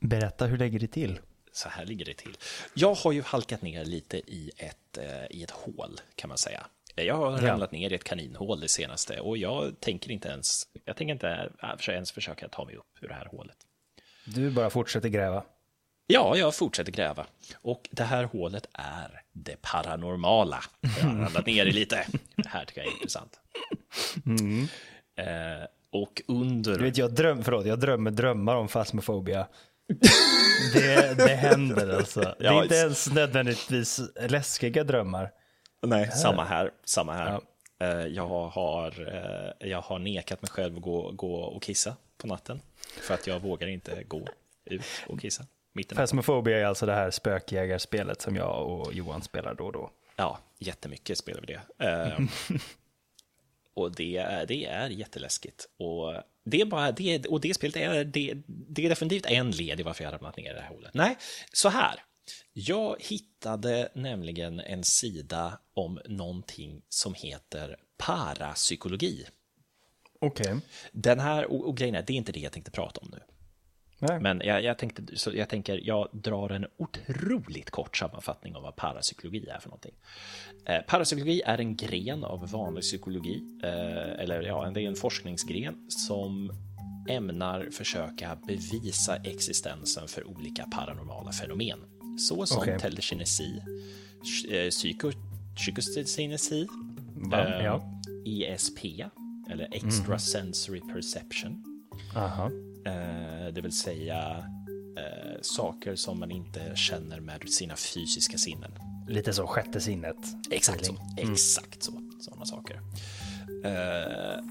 Berätta, hur lägger det till? Så här ligger det till. Jag har ju halkat ner lite i ett, eh, i ett hål, kan man säga. Jag har ramlat ner i ett kaninhål det senaste och jag tänker inte ens, jag tänker inte äh, ens försöka ta mig upp ur det här hålet. Du bara fortsätter gräva. Ja, jag fortsätter gräva. Och det här hålet är det paranormala. Jag har ramlat ner i lite. Det här tycker jag är intressant. Eh, och under... Du vet, jag, dröm, förlåt, jag drömmer drömmar om fasmofobia. Det, det händer alltså. Det är Ja, inte ens nödvändigtvis läskiga drömmar. Nej, samma här. Samma här. Ja. Eh, Jag, har, eh, jag har nekat mig själv att gå, gå och kissa på natten. För att jag vågar inte gå ut och kissa. Fasmofobia är alltså det här spökjägarspelet som jag och Johan spelar då och då. Ja, jättemycket spelar vi det. Eh, och det, är- det är jätteläskigt. Och det, är bara, det, och det spelet är, det, det är definitivt en led i varför jag har ramlat ner i det här hålet. Nej, så här. Jag hittade nämligen en sida om någonting som heter parapsykologi. Okej. Den här, och, och grejen är, det är inte det jag tänkte prata om nu. Nej. Men jag, jag, tänkte, så jag tänker, jag drar en otroligt kort sammanfattning av vad parapsykologi är för någonting. Eh, parapsykologi är en gren av vanlig psykologi, eh, eller ja, det är en forskningsgren som ämnar försöka bevisa existensen för olika paranormala fenomen. Så som Okej. telekinesi, eh, psyko, psykokinesi, Va? eh, Ja. ESP, eller extrasensory perception. Aha. Eh, det vill säga eh, saker som man inte känner med sina fysiska sinnen. Lite så sjätte sinnet. Exakt så. Exakt så. Sådana saker. Eh,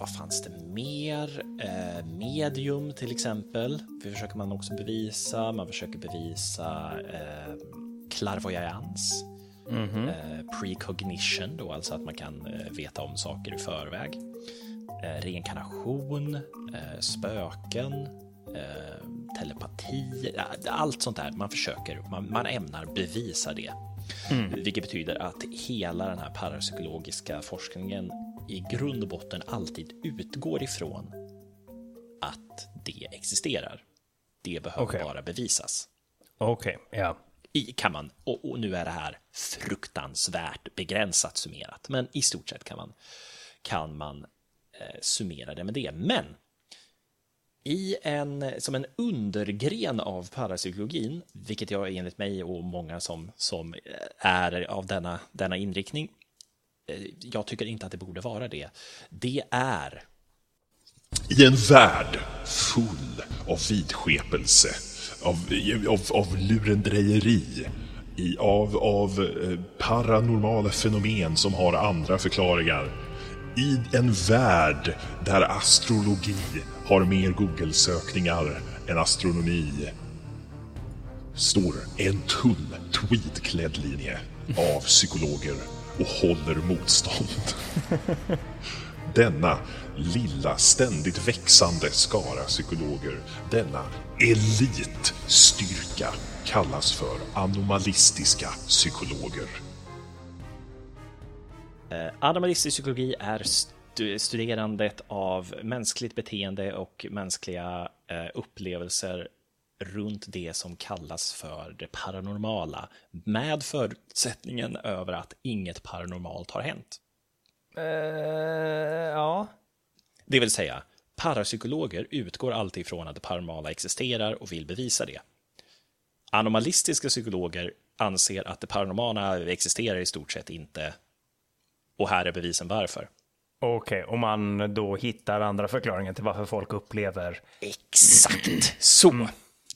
vad fanns det mer? Eh, medium till exempel. Det försöker man också bevisa. Man försöker bevisa eh, klärvoajans. Eh, precognition då, alltså att man kan eh, veta om saker i förväg. Eh, reinkarnation, eh, spöken, eh, telepati, ja, allt sånt där. Man försöker, man, man ämnar bevisa det. Vilket betyder att hela den här parapsykologiska forskningen i grund och botten alltid utgår ifrån att det existerar. Det behöver Okej. bara bevisas. Okej, ja. I kan man, och, och nu är det här fruktansvärt begränsat summerat, men i stort sett kan man, kan man Eh, summera det med det. Men i en, som en undergren av parapsykologin, vilket jag enligt mig och många som, som eh, är av denna, denna inriktning, eh, jag tycker inte att det borde vara det. Det är I en värld full av vidskepelse, av, av, av lurendrejeri, i, av, av eh, paranormala fenomen som har andra förklaringar. I en värld där astrologi har mer Google-sökningar än astronomi står en tunn tweedklädd linje av psykologer och håller motstånd. denna lilla ständigt växande skara psykologer, denna elitstyrka kallas för anomalistiska psykologer. Eh, Anomalistisk psykologi är stu- studerandet av mänskligt beteende och mänskliga eh, upplevelser runt det som kallas för det paranormala med förutsättningen över att inget paranormalt har hänt. Eh, ja. Det vill säga, parapsykologer utgår alltid ifrån att det paranormala existerar och vill bevisa det. Anomalistiska psykologer anser att det paranormala existerar i stort sett inte och här är bevisen varför. Okej, om man då hittar andra förklaringar till varför folk upplever... Exakt så.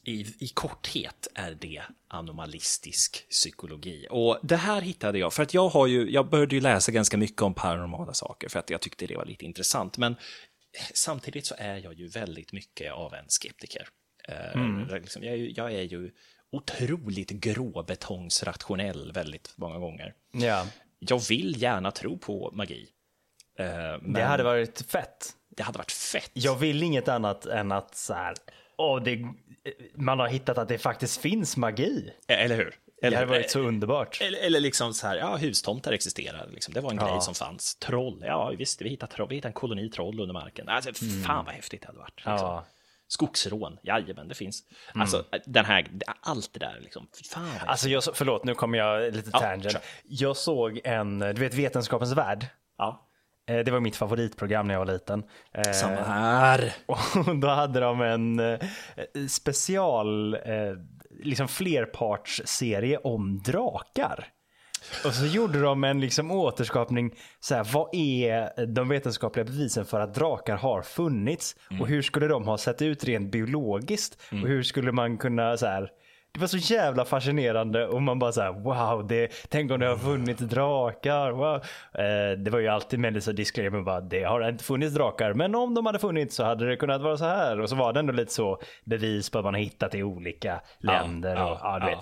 I, I korthet är det anomalistisk psykologi. Och det här hittade jag, för att jag har ju, jag började ju läsa ganska mycket om paranormala saker för att jag tyckte det var lite intressant. Men samtidigt så är jag ju väldigt mycket av en skeptiker. Eh, liksom, jag, är ju- jag är ju otroligt gråbetongsrationell väldigt många gånger. Ja, Jag vill gärna tro på magi. Eh, men det hade varit fett. det hade varit fett. Jag vill inget annat än att så här... Åh, det, man har hittat att det faktiskt finns magi. Eller hur? Det Eller, hade varit så underbart. eller, eller liksom så här, ja, hustomtar existerar. Liksom. Det var en Ja. grej som fanns. Troll, ja visst, vi hittade, troll, vi hittade en koloni troll under marken. Alltså, Fan vad häftigt det hade varit. Liksom. Ja. Skogsrån, jajamän, det finns. Alltså, den här, allt det där, liksom. Fan, Alltså, jag, så- förlåt, nu kommer jag lite Ja, tangent. kör. Jag såg en, du vet Vetenskapens Värld. ja. Eh, Det var mitt favoritprogram när jag var liten. Eh, Samma här. Och då hade de en eh, special, liksom flerpartsserie om drakar. Och så gjorde de en liksom återskapning, så här, vad är de vetenskapliga bevisen för att drakar har funnits? Och hur skulle de ha sett ut rent biologiskt? Och hur skulle man kunna så här, det var så jävla fascinerande och man bara så här, wow, det, tänk om det har funnits drakar. Wow. Eh, det var ju alltid med så disclaimer bara, det har inte funnits drakar, men om de hade funnits så hade det kunnat vara så här. Och så var det ändå lite så bevis på att man har hittat i olika länder. ja, och, ja, ja.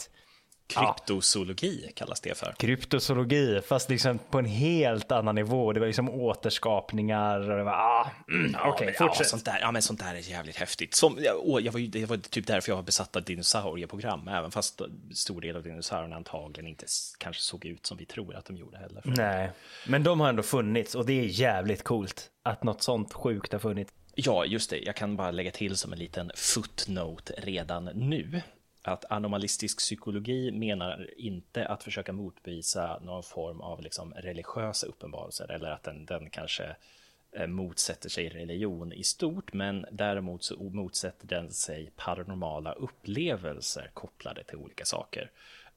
Kryptozoologi kallas det för. Kryptozoologi, fast liksom på en helt annan nivå. Det var liksom återskapningar och det var, ah, mm, okej, men, fortsätt. Ja, sånt där, ja, men sånt där är jävligt häftigt. Som, ja, åh, jag var det var typ därför jag var besatt av dinosaurieprogram, även fast stor del av dinosaurierna antagligen inte kanske såg ut som vi tror att de gjorde heller. Nej, men de har ändå funnits och det är jävligt coolt att något sånt sjukt har funnits. Ja, just det. Jag kan bara lägga till som en liten footnote redan nu. Att anomalistisk psykologi menar inte att försöka motbevisa någon form av liksom religiösa uppenbarelser eller att den, den kanske eh, motsätter sig religion i stort, men däremot så motsätter den sig paranormala upplevelser kopplade till olika saker.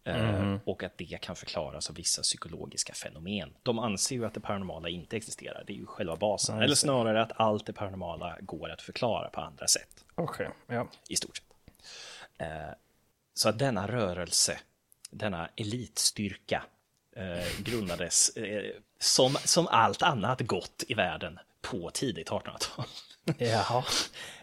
Eh, Och att det kan förklaras av vissa psykologiska fenomen. De anser ju att det paranormala inte existerar, det är ju själva basen. Eller snarare att allt det paranormala går att förklara på andra sätt, Okej, ja. i stort sett. Eh, Så att denna rörelse, denna elitstyrka, eh, grundades eh, som, som allt annat gott i världen på tidigt 1800-tal. Jaha.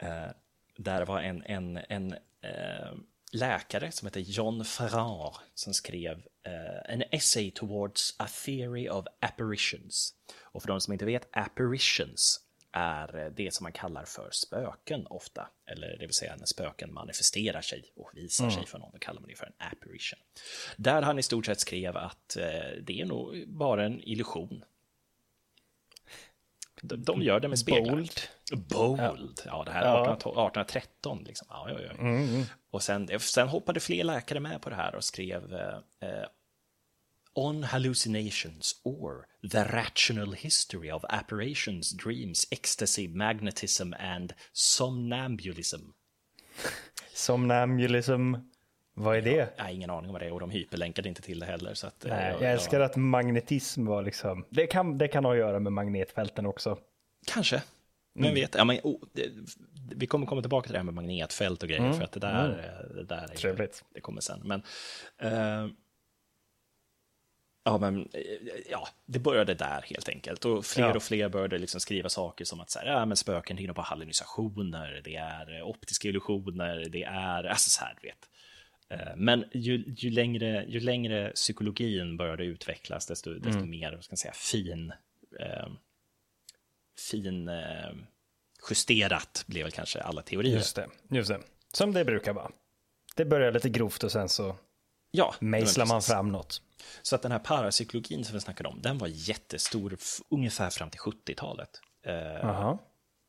Där var en, en, en eh, läkare som heter John Ferrar som skrev eh, en essay towards a theory of apparitions. Och för de som inte vet, apparitions är eh, det som man kallar för spöken ofta. Eller det vill säga när spöken manifesterar sig och visar sig för någon, då kallar man det för en apparition. Där han i stort sett skrev att eh, det är nog bara en illusion. De, de gör det med speglar. Bold. Bold. Ja, det här är 1812 1813. Liksom. Ja, ja, ja. Och sen, sen hoppade fler läkare med på det här och skrev eh, eh, On hallucinations or the rational history of apparitions, dreams, ecstasy, magnetism and somnambulism. Somnambulism, vad är det? Jag har ingen aning om vad det är och de hyperlänkade inte till det heller. Så att, eh, Nej, jag älskar att magnetism var liksom, det kan, det kan ha att göra med magnetfälten också. Kanske. Men vet, ja, men, oh, det, vi kommer komma tillbaka till det här med magnetfält och grejer, för att det där, eh, det där är, Trevligt. det kommer sen. Men, eh, ja, men eh, ja, det började där helt enkelt. Och fler Ja. och fler började liksom skriva saker som att så här, ja, men spöken nog bara hallucinationer, det är optiska illusioner, det är, alltså så här, du vet. Eh, Men ju, ju, längre, ju längre psykologin började utvecklas, desto, desto mer ska säga, fin, eh, fin eh, justerat blev väl kanske alla teorier. Just det, just det. Som det brukar vara. Det börjar lite grovt och sen så Ja, mejslar man fram något. Så att den här parapsykologin som vi snackade om, den var jättestor ungefär fram till 70-talet. Eh,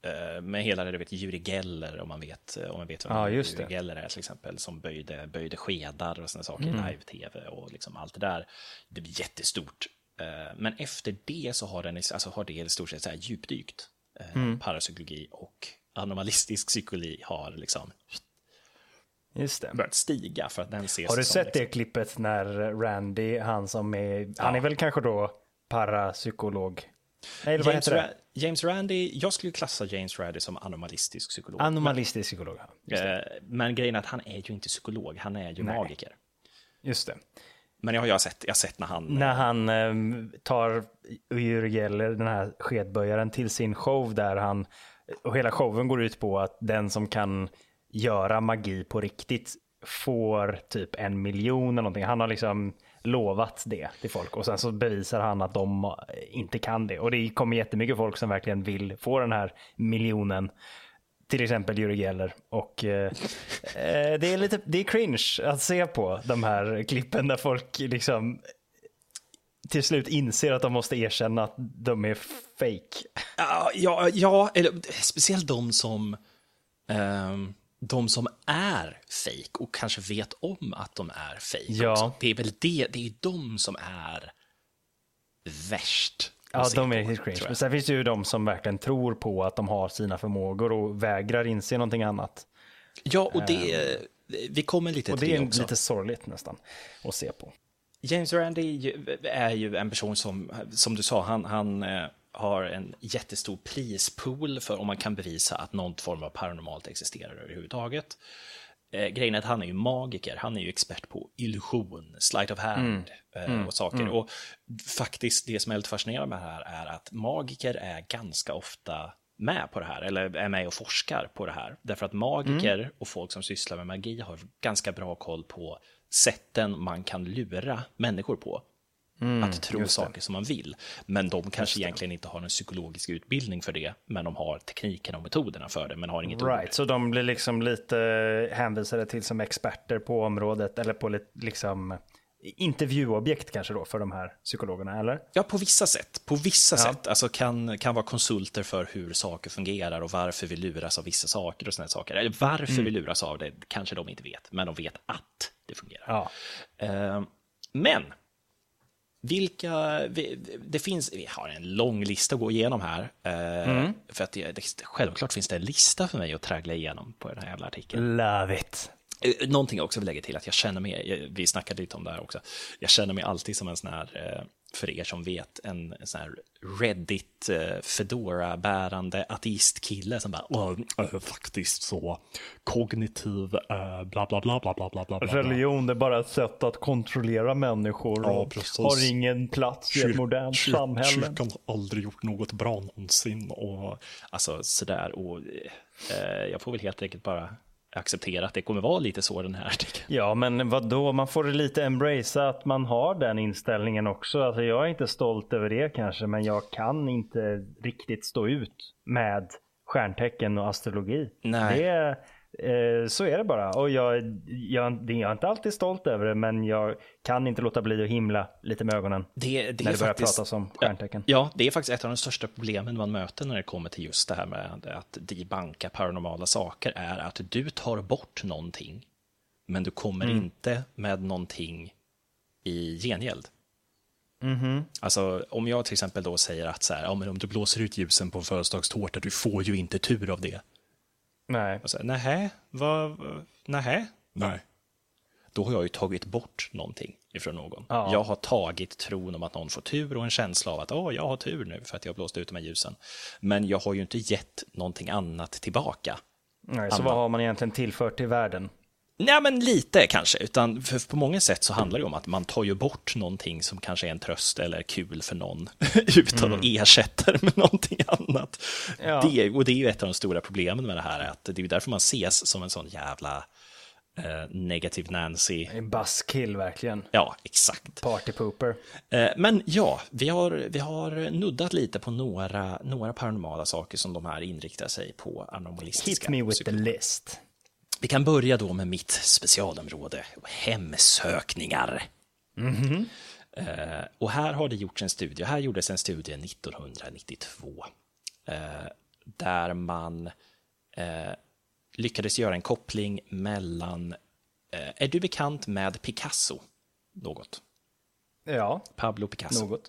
eh, med hela det, du vet, Juri Geller, om man vet, eh, om man vet vem just Juri det. Geller är till exempel, som böjde, böjde skedar och sådana saker Mm. i live-tv och liksom allt det där. Det blir jättestort. Eh, men efter det så har, den, alltså har det i stort sett så här djupdykt. Eh, Mm. Parapsykologi och anomalistisk psykologi har liksom Just det. börjat stiga för att den ses Har du som sett liksom, det klippet när Randy, han som är, han är väl kanske då parapsykolog? Nej, eller vad James, heter det? Ra- James Randi, jag skulle klassa James Randi som anomalistisk psykolog. Anomalistisk psykolog. ja. Eh, Men grejen är att han är ju inte psykolog, han är ju Nej. magiker. Just det. Men jag har jag sett, jag har sett när han... När han ehm, tar Uri Geller, den här skedböjaren, till sin show där han, och hela showen går ut på att den som kan göra magi på riktigt får typ en miljon eller någonting. Han har liksom lovat det till folk och sen så bevisar han att de inte kan det. Och det kommer jättemycket folk som verkligen vill få den här miljonen. Till exempel Juri Geller. Och eh, eh, det är lite det är cringe att se på de här klippen där folk liksom till slut inser att de måste erkänna att de är fake. Ja, ja, ja eller speciellt de som... ehm, de som är fake och kanske vet om att de är fake Ja. också. Det är väl det, det är de som är värst. Ja, de är riktigt cringe. Men sen finns det ju de som verkligen tror på att de har sina förmågor och vägrar inse någonting annat. Ja, och det... Vi kommer lite Och till det det är också. lite sorgligt nästan att se på. James Randi ju- är ju en person som, som du sa, han, han eh, har en jättestor prispool för om man kan bevisa att någon form av paranormalt existerar överhuvudtaget. Eh, grejen är att han är ju magiker, han är ju expert på illusion, sleight of hand eh, och saker. Och faktiskt det som är lite fascinerande med det här är att magiker är ganska ofta med på det här, eller är med och forskar på det här. Därför att magiker och folk som sysslar med magi har ganska bra koll på sätten man kan lura människor på. Att tro saker som man vill. Men de kanske egentligen inte har en psykologisk utbildning för det, men de har teknikerna och metoderna för det, men har inget ord. Right, så de blir liksom lite hänvisade till som experter på området eller på lite liksom intervjuobjekt kanske då för de här psykologerna, eller? Ja, på vissa sätt. På vissa sätt. Alltså kan, kan vara konsulter för hur saker fungerar och varför vi luras av vissa saker och sådana saker. Eller varför vi luras av det kanske de inte vet, men de vet att det fungerar. Ja. Eh, men, vilka, vi, det finns, vi har en lång lista att gå igenom här. Eh, För att det, det, självklart finns det en lista för mig att traggla igenom på den här jävla artikeln. Love it. Eh, Någonting jag också vill lägga till att jag känner mig, eh, vi snackade lite om det här också, jag känner mig alltid som en sån här, för er som vet, en sån här Reddit eh, Fedora-bärande ateistkille som bara, eh, faktiskt så kognitiv eh, bla bla bla bla bla bla. Religion är bara ett sätt att kontrollera människor Ja, och precis. har ingen plats i ett Kyr- modernt kyr- samhälle. Kyrkan har aldrig gjort något bra någonsin. Och alltså sådär, och eh, jag får väl helt enkelt bara acceptera att det kommer vara lite så den här artikeln. Ja, men vad då? Man får lite embracea att man har den inställningen också. Alltså, jag är inte stolt över det kanske, men jag kan inte riktigt stå ut med stjärntecken och astrologi. Nej. Det, eh, så är det bara. Och jag, jag, jag är inte alltid stolt över det, men jag kan inte låta bli att himla lite med ögonen Det, det när är det börjar faktiskt, pratas om stjärntecken. Ja, det är faktiskt ett av de största problemen man möter när det kommer till just det här med att debanka paranormala saker, är att du tar bort någonting, men du kommer Mm. inte med någonting i gengäld. Mhm. Alltså, om jag till exempel då säger att så här, ja, men om du blåser ut ljusen på en födelsedagstårta, du får ju inte tur av det. Nej. Och så nähä, vad, nähä? nej, Då har jag ju tagit bort någonting ifrån någon. Ja. Jag har tagit tron om att någon får tur och en känsla av att åh, jag har tur nu för att jag har blåst ut de här ljusen. Men jag har ju inte gett någonting annat tillbaka. Nej, så Annan. vad har man egentligen tillfört till världen? Nej, men lite kanske, utan på många sätt så handlar det om att man tar ju bort någonting som kanske är en tröst eller kul för någon utan att ersätta det med någonting annat. Ja. Det, och det är ju ett av de stora problemen med det här, att det är därför man ses som en sån jävla eh, Negative Nancy. En buzzkill verkligen. Ja, exakt. Party pooper. Eh, men ja, vi har, vi har nuddat lite på några, några paranormala saker som de här inriktar sig på anomalistiska. Hit me with the psykologer. list. Vi kan börja då med mitt specialområde, hemsökningar. Eh, och här har det gjorts en studie, här gjordes en studie 1992, eh, där man eh, lyckades göra en koppling mellan, eh, är du bekant med Picasso? Något? Ja, Pablo Picasso. något.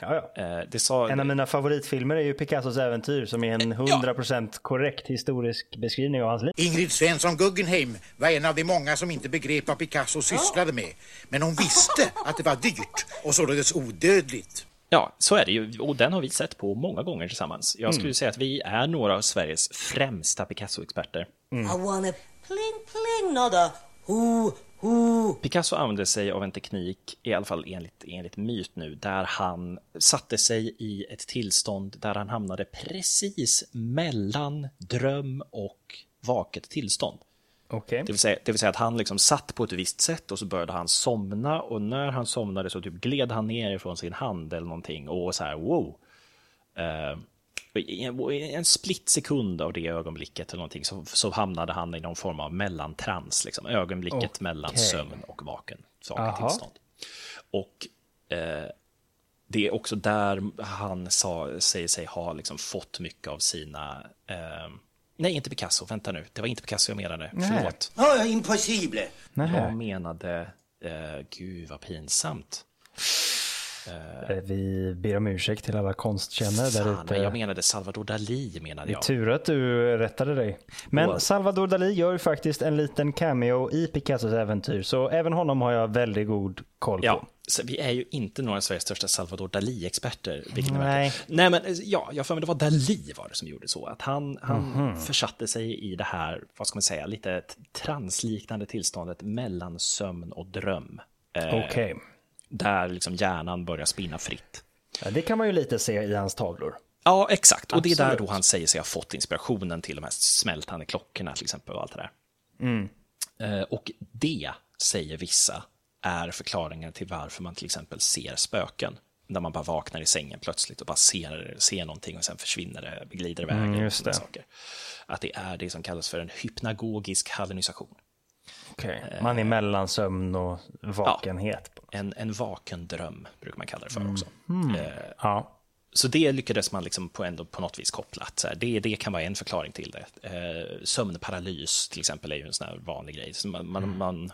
Ja, ja. Eh, det sa, En av mina favoritfilmer är ju Picassos äventyr som är en 100% korrekt historisk beskrivning av hans liv. Ingrid Svensson Guggenheim var en av de många som inte begrep vad Picasso sysslade med. Men hon visste att det var dyrt och således odödligt. Ja, så är det ju. Och den har vi sett på många gånger tillsammans. Jag skulle säga att vi är några av Sveriges främsta Picasso-experter. I want a pling pling, not a who Picasso använde sig av en teknik, i alla fall enligt, enligt myt nu, där han satte sig i ett tillstånd där han hamnade precis mellan dröm och vaket tillstånd. Okej. Det vill, säga, det vill säga att han liksom satt på ett visst sätt och så började han somna och när han somnade så typ gled han ner ifrån sin hand eller någonting och så här wow. I en, i en split sekund av det ögonblicket eller någonting så, så hamnade han i någon form av mellantrans, liksom, ögonblicket mellan Okej. sömn och vaken, tillstånd. Och eh, det är också där han sa, säger sig ha liksom fått mycket av sina eh, Nej, inte Picasso. Vänta nu. Det var inte Picasso jag menade. Förlåt. Oh, impossible. Jag menade... Eh, gud, vad pinsamt. Eh, Vi ber om ursäkt till alla konstkännare där ute. jag menade Salvador Dalí, menade jag. Tur att du rättade dig. Men Wow. Salvador Dalí gör ju faktiskt en liten cameo i Picassos äventyr, så även honom har jag väldigt god koll på. Ja, så vi är ju inte några av Sveriges största Salvador Dalí-experter. Nej. Nej, men eh, ja, jag för mig det var Dalí var det som gjorde så. Att han, han Mhm. försatte sig i det här, vad ska man säga, lite transliknande tillståndet mellan sömn och dröm. Eh, Okej. Där liksom hjärnan börjar spinna fritt. Ja, det kan man ju lite se i hans tavlor. Ja, exakt. Och det är där Absolut. då han säger sig ha fått inspirationen till de här smältande klockorna till exempel och allt det där. Mm. Eh, Och det, säger vissa, är förklaringen till varför man till exempel ser spöken. Där man bara vaknar i sängen plötsligt och bara ser, ser någonting och sen försvinner det, glider iväg. Mm, just det. Saker. Att det är det som kallas för en hypnagogisk hallucination. Okej. Man är mellan sömn och vakenhet. En, en vaken dröm brukar man kalla det för också. Mm. Eh, Ja. Så det lyckades man liksom på, ändå på något vis koppla. Så det, det kan vara en förklaring till det. Eh, sömnparalys till exempel är ju en sån här vanlig grej. Så man, man, man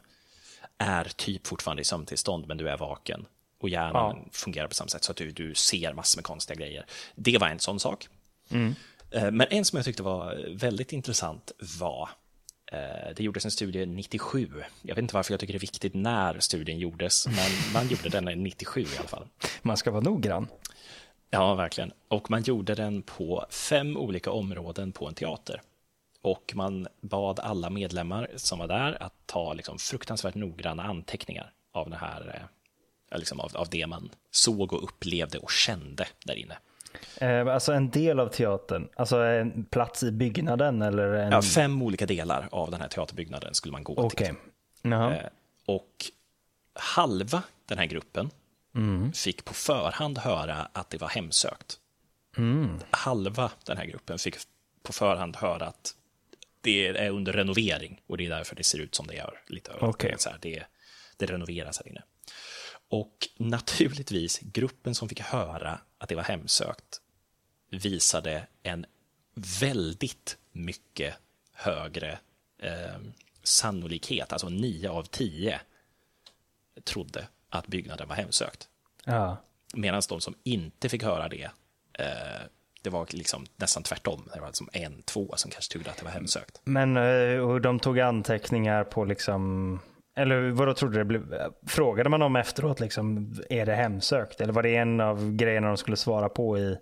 är typ fortfarande i sömntillstånd men du är vaken. Och hjärnan fungerar på samma sätt så att du, du ser massor med konstiga grejer. Det var en sån sak. Eh, Men en som jag tyckte var väldigt intressant var eh, det gjordes en studie 97. Jag vet inte varför jag tycker det är viktigt när studien gjordes, men man gjorde den 97 i alla fall. Man ska vara noggrann. Ja, verkligen. Och man gjorde den på fem olika områden på en teater. Och man bad alla medlemmar som var där att ta liksom fruktansvärt noggranna anteckningar av det här, eh, liksom av, av det man såg och upplevde och kände där inne. Eh, alltså en del av teatern, alltså en plats i byggnaden eller en... Ja, fem olika delar av den här teaterbyggnaden skulle man gå Okej. till. Jaha. Eh, Och halva den här gruppen fick på förhand höra att det var hemsökt. Halva den här gruppen fick på förhand höra att det är under renovering och det är därför det ser ut som det gör. Lite. Okej. så här, det, det renoveras här inne. Och naturligtvis, gruppen som fick höra att det var hemsökt visade en väldigt mycket högre eh, sannolikhet, alltså 9 av 10 trodde att byggnaden var hemsökt. Ja. Medan de som inte fick höra det, eh, det var liksom nästan tvärtom. Det var liksom en, två som kanske trodde att det var hemsökt. Men eh, och de tog anteckningar på liksom, eller vad då trodde det blev, frågade man dem efteråt liksom, är det hemsökt? Eller var det en av grejerna de skulle svara på i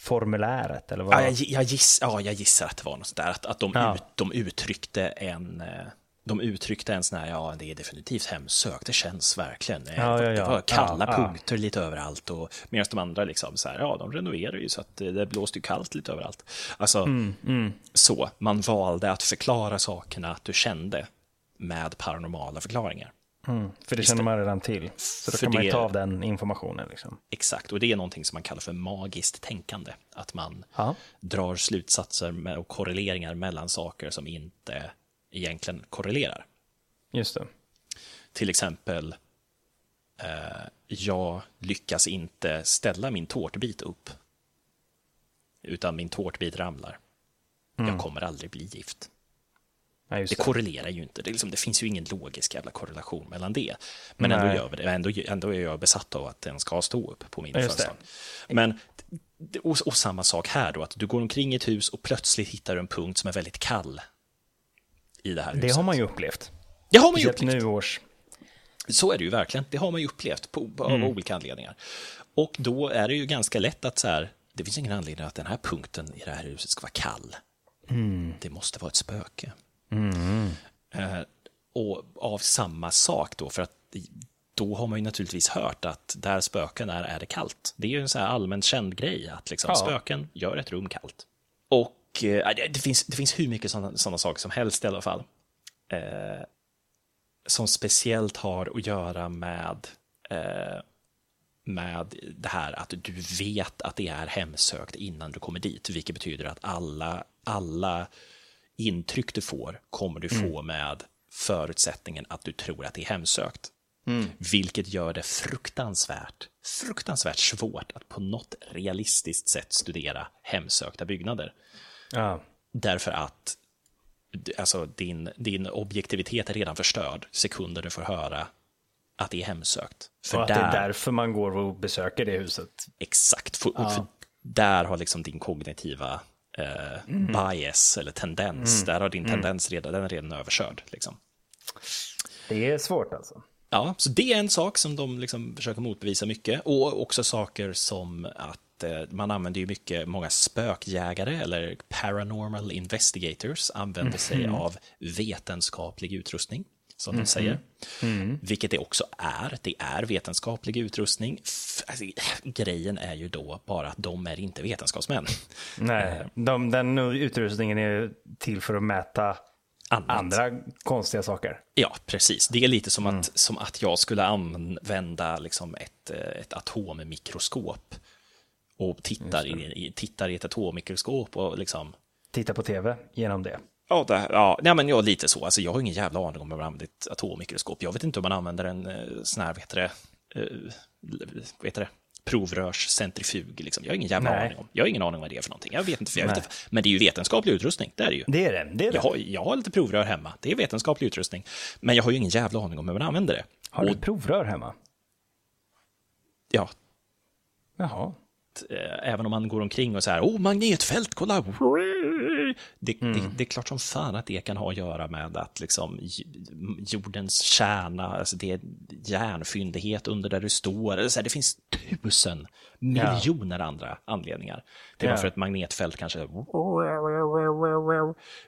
formuläret? Eller vad? Ja, jag, jag, giss, ja, jag gissar att det var något sånt där, att, att de, Ja. ut, de uttryckte en eh, de uttryckte en sån här, ja det är definitivt hemsökt, det känns verkligen. Eh, Ja, ja, Det ja. var kalla Ja, ja. punkter lite överallt och medan de andra liksom så här, ja de renoverar ju så att eh, det blåste ju kallt lite överallt. Alltså, Mm, så, man valde att förklara sakerna att du kände med paranormala förklaringar. För det känner man redan till. Så då För kan man ju ta av den informationen. Liksom. Exakt, och det är någonting som man kallar för magiskt tänkande. Att man Ja. drar slutsatser och korreleringar mellan saker som inte egentligen korrelerar. Just det. Till exempel, eh, jag lyckas inte ställa min tårtbit upp. Utan min tårtbit ramlar. Jag kommer aldrig bli gift. Just Det det. korrelerar ju inte. Det, liksom, det finns ju ingen logisk jävla korrelation mellan det. Men ändå Nej. gör vi det. Ändå, ändå är jag besatt av att den ska stå upp på min Ja, det. födelsedag. Men, och, och samma sak här då, att du går omkring i ett hus och plötsligt hittar du en punkt som är väldigt kall. I det här Det huset. har man ju upplevt. Det har man ju upplevt. nu års. Så är det ju verkligen. Det har man ju upplevt på, på, Mm. av olika anledningar. Och då är det ju ganska lätt att så här, det finns ingen anledning att den här punkten i det här huset ska vara kall. Mm. Det måste vara ett spöke. Eh, och av samma sak då, för att då har man ju naturligtvis hört att där spöken är, är det kallt. Det är ju en så här allmänt känd grej att liksom Ja. spöken gör ett rum kallt. Och eh, det, finns, det finns hur mycket sådana, sådana saker som helst i alla fall. Eh, som speciellt har att göra med, eh, med det här att du vet att det är hemsökt innan du kommer dit, vilket betyder att alla, alla intryck du får kommer du få med förutsättningen att du tror att det är hemsökt. Vilket gör det fruktansvärt, fruktansvärt svårt att på något realistiskt sätt studera hemsökta byggnader. Ja. Därför att alltså, din, din objektivitet är redan förstörd sekunder du får höra att det är hemsökt. För och att där, det är därför man går och besöker det huset. Exakt, för, och för där har liksom din kognitiva eh, bias eller tendens, där har din tendens redan, den är redan överkörd. Liksom. Det är svårt alltså. Ja, så det är en sak som de liksom försöker motbevisa mycket. Och också saker som att eh, man använder ju mycket, många spökjägare eller paranormal investigators använder sig av vetenskaplig utrustning, som de säger. Vilket det också är. Det är vetenskaplig utrustning. Alltså, grejen är ju då bara att de är inte vetenskapsmän. Nej, de, den utrustningen är till för att mäta Annat. andra konstiga saker. Ja, precis. Det är lite som, att, som att jag skulle använda liksom ett, eh, ett atommikroskop och tittar i, tittar i ett atommikroskop och liksom... Titta på tv genom det. Ja, det, ja, nej, men ja, lite så. Alltså, jag har ingen jävla aning om hur man använder ett atommikroskop. Jag vet inte om man använder en eh, sån här, vad heter det, eh, vad heter det? provrörscentrifug. Liksom. Jag har ingen jävla Nej. aning om. Jag har ingen aning om vad det är för någonting. Jag vet inte, för jag vet inte. Men det är ju vetenskaplig utrustning, det är det ju. Det är det. det, är det. Jag har, jag har lite provrör hemma, det är vetenskaplig utrustning. Men jag har ju ingen jävla aning om hur man använder det. Har du Och, provrör hemma? ja, Jaha. Eh, även om man går omkring och så här, åh, magnetfält, kolla! Det, Mm. det, det är klart som fan att det kan ha att göra med att liksom jordens kärna, alltså det är järnfyndighet under där du står. Eller så här, det finns tusen miljoner andra anledningar till Ja. varför ett magnetfält kanske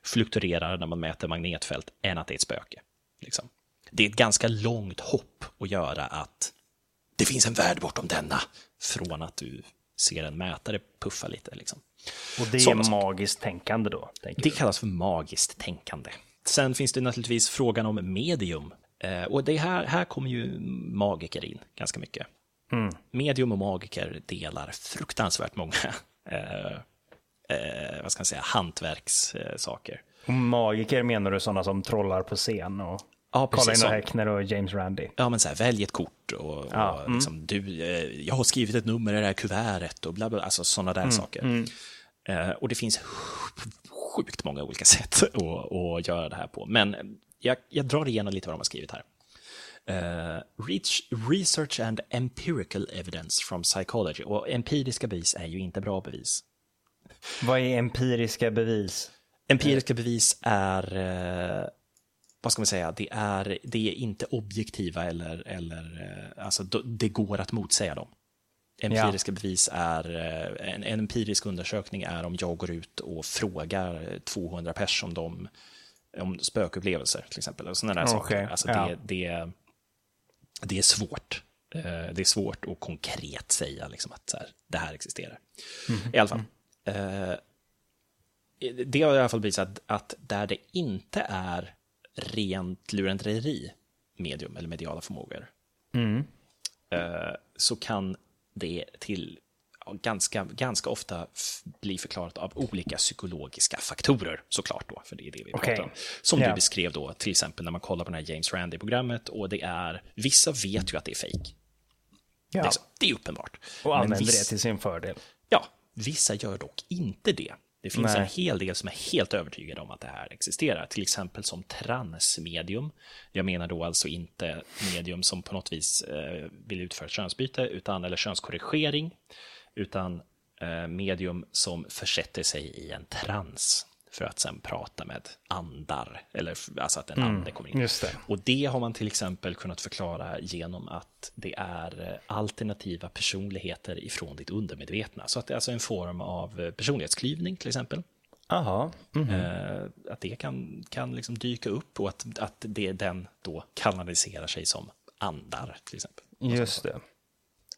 fluktuerar när man mäter magnetfält än att det är ett spöke. Liksom. Det är ett ganska långt hopp att göra att det finns en värld bortom denna från att du ser en mätare puffa lite. Liksom. Och det Sådana är saker. magiskt tänkande då? Det du? kallas för magiskt tänkande. Sen finns det naturligtvis frågan om medium. Eh, och det här, här kommer ju magiker in ganska mycket. Medium och magiker delar fruktansvärt många eh, eh, vad ska man säga, hantverkssaker. Och magiker menar du sådana som trollar på scen och Ja, precis. Colin Häckner och James Randi? Ja, men så här, välj ett kort och, Ja, och liksom, du, eh, jag har skrivit ett nummer i det här kuvertet och bla bla, alltså sådana där saker. Eh, och det finns sjukt många olika sätt att, att göra det här på. Men jag, jag drar igenom lite vad de har skrivit här. Eh, reach, research and empirical evidence from psychology. Och empiriska bevis är ju inte bra bevis. Vad är empiriska bevis? Empiriska bevis är, eh, vad ska man säga, det är, det är inte objektiva eller, eller eh, alltså det går att motsäga dem. Empiriska bevis är, eh, en, en empirisk undersökning är om jag går ut och frågar 200 personer om, dem, om spökupplevelser till exempel. Och sådana där Okej, saker. Alltså ja. det, det, det är svårt. Eh, Det är svårt att konkret säga liksom att så här, det här existerar. I alla fall. Eh, det har i alla fall visat att där det inte är rent lurendrejeri medium eller mediala förmågor Mm. eh, så kan det till ganska, ganska ofta bli förklarat av olika psykologiska faktorer såklart då, för det är det vi pratar om. Som Ja. du beskrev då, till exempel när man kollar på det här James Randi-programmet och det är, vissa vet ju att det är fake. Ja. Det är uppenbart. Och använder viss- det till sin fördel. Ja, vissa gör dock inte det. Det finns Nej. en hel del som är helt övertygade om att det här existerar, till exempel som transmedium. Jag menar då alltså inte medium som på något vis eh, vill utföra ett könsbyte utan, eller könskorrigering, utan eh, medium som försätter sig i en trans för att sen prata med andar, eller alltså att en ande kommer in. Mm, just det. Och det har man till exempel kunnat förklara genom att det är eh, alternativa personligheter ifrån ditt undermedvetna. Så att det är alltså en form av eh, personlighetsklyvning till exempel. Jaha. Mm. Eh, att det kan, kan liksom dyka upp och att, att det, den då kanaliserar sig som andar till exempel. Just det.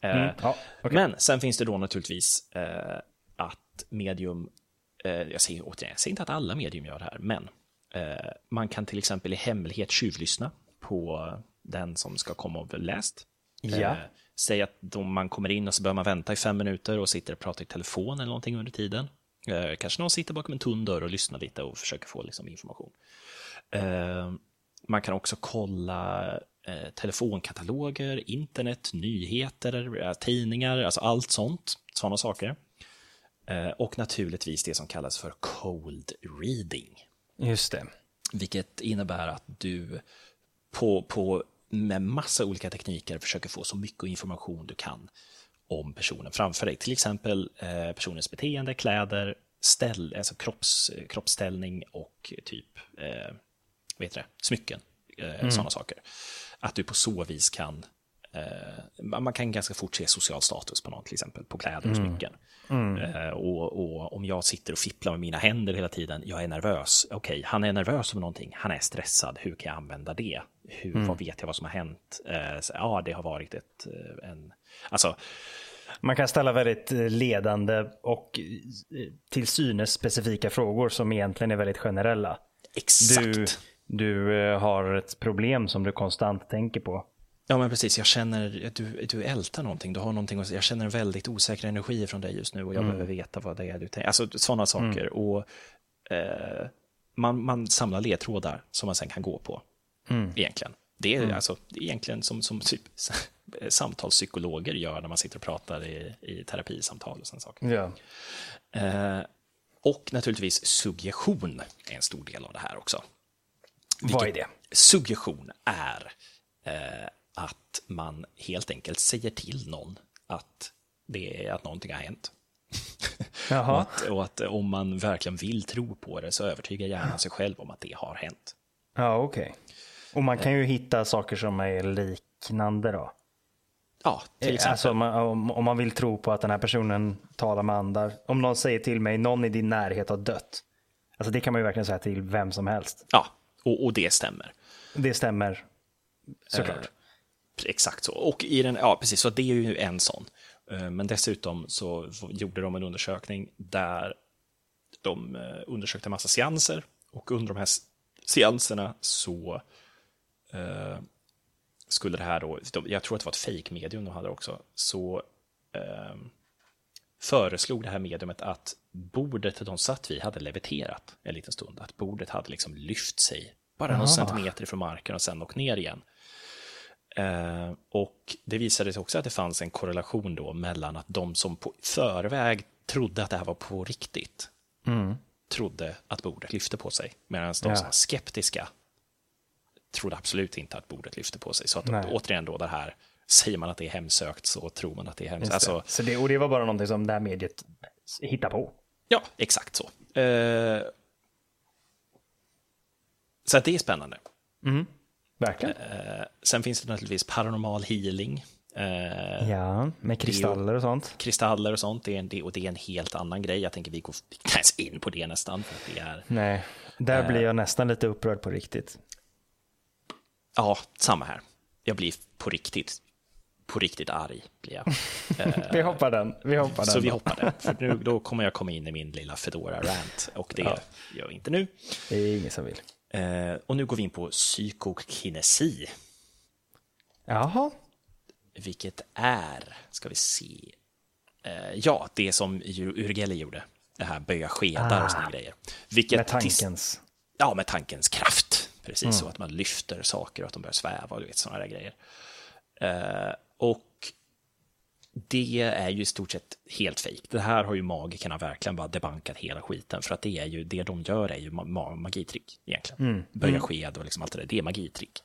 Mm. Ja, okej. Men sen finns det då naturligtvis att medium, jag säger återigen, jag säger inte att alla medium gör det här, men eh, man kan till exempel i hemlighet tjuvlyssna på den som ska komma och bli läst. Ja. Eh, säg att man kommer in och så börjar man vänta i fem minuter och sitter och pratar i telefon eller någonting under tiden. Eh, kanske någon sitter bakom en tunn dörr och lyssnar lite och försöker få liksom, information. Eh, man kan också kolla eh, telefonkataloger, internet, nyheter, eh, tidningar, alltså allt sånt, sådana saker. Eh, och naturligtvis det som kallas för cold reading, Just det. vilket innebär att du på, på, med massa olika tekniker försöker få så mycket information du kan om personen framför dig. Till exempel eh, personens beteende, kläder, ställ, alltså kropps, kroppsställning och typ eh, heter det? smycken. Eh, Sådana saker. Att du på så vis kan eh, man kan ganska fort se social status på någon, till exempel på kläder och smycken. Eh, och, och om jag sitter och fipplar med mina händer hela tiden, jag är nervös. Okej, han är nervös om någonting, han är stressad, hur kan jag använda det? Hur, Vad vet jag vad som har hänt? Eh, så, ja, det har varit ett, eh, en... Alltså, Man kan ställa väldigt eh, ledande och eh, till synes specifika frågor som egentligen är väldigt generella. exakt. Du, du har ett problem som du konstant tänker på. Ja, men precis. Jag känner att du, du ältar någonting. Du har någonting jag känner en väldigt osäker energi från dig just nu och jag behöver veta vad det är du tänker. Alltså sådana saker. Och eh, man, man samlar ledtrådar som man sen kan gå på. Egentligen. Det är alltså det är egentligen som, som typ samtalspsykologer gör när man sitter och pratar i, i terapisamtal och sådana saker. Ja. Eh, och naturligtvis suggestion är en stor del av det här också. Vad är Vilket- det? Suggestion är eh, att man helt enkelt säger till någon att, det att någonting har hänt. och, att, och att om man verkligen vill tro på det så övertygar gärna sig själv om att det har hänt. Ja, okej. Och man kan ju hitta saker som är liknande då. Ja, till Eh, exempel. Alltså om man, om, man vill tro på att den här personen talar med andar. Om någon säger till mig, någon i din närhet har dött. Alltså det kan man ju verkligen säga till vem som helst. Ja, och, och det stämmer. Det stämmer såklart. Exakt så. Och i den, ja, precis, så det är ju en sån. Eh, Men dessutom så gjorde de en undersökning där de eh, undersökte en massa seanser och under de här seanserna så eh, skulle det här då, jag tror att det var ett fake-medium de hade också, så eh, föreslog det här mediumet att bordet de satt vid hade leviterat en liten stund, att bordet hade liksom lyft sig bara någon centimeter från marken och sen åkt ner igen. Eh, och det visade sig också att det fanns en korrelation då mellan att de som på förväg trodde att det här var på riktigt trodde att bordet lyfte på sig, medan de Ja. som var skeptiska trodde absolut inte att bordet lyfte på sig. Så att Nej. återigen då det här, säger man att det är hemsökt så tror man att det är hemsökt. Det. Alltså, Så det, och det var bara någonting som det här mediet hittar på. ja, exakt så. Eh, så att det är spännande. Verkligen. Eh, sen finns det naturligtvis paranormal healing. Eh, Ja, med kristaller och sånt. kristaller och sånt, det är en, det, och det är en helt annan grej. Jag tänker vi går vi ens in på det nästan. För det är, Nej, där blir jag nästan lite upprörd på riktigt. ja, samma här. Jag blir på riktigt, på riktigt arg blir jag. Vi hoppar den. Vi hoppar den. Så vi hoppar det. För nu, då kommer jag komma in i min lilla Fedora rant och det gör jag inte nu. Det är ingen som vill. Eh, och nu går vi in på psykokinesi, Jaha. vilket är, ska vi se, eh, ja, det som Ur- Urgeli gjorde. Det här böja skedar och såna grejer. Vilket Med tankens. Ja, med tankens kraft. Precis så att man lyfter saker och att de börjar sväva och du vet sådana där grejer. Eh, och det är ju i stort sett helt fejk. Det här har ju magikerna verkligen bara debankat hela skiten för att det är ju det de gör är ju ma- ma- magitrick egentligen. Böja sked och liksom allt det där, det är magitrick.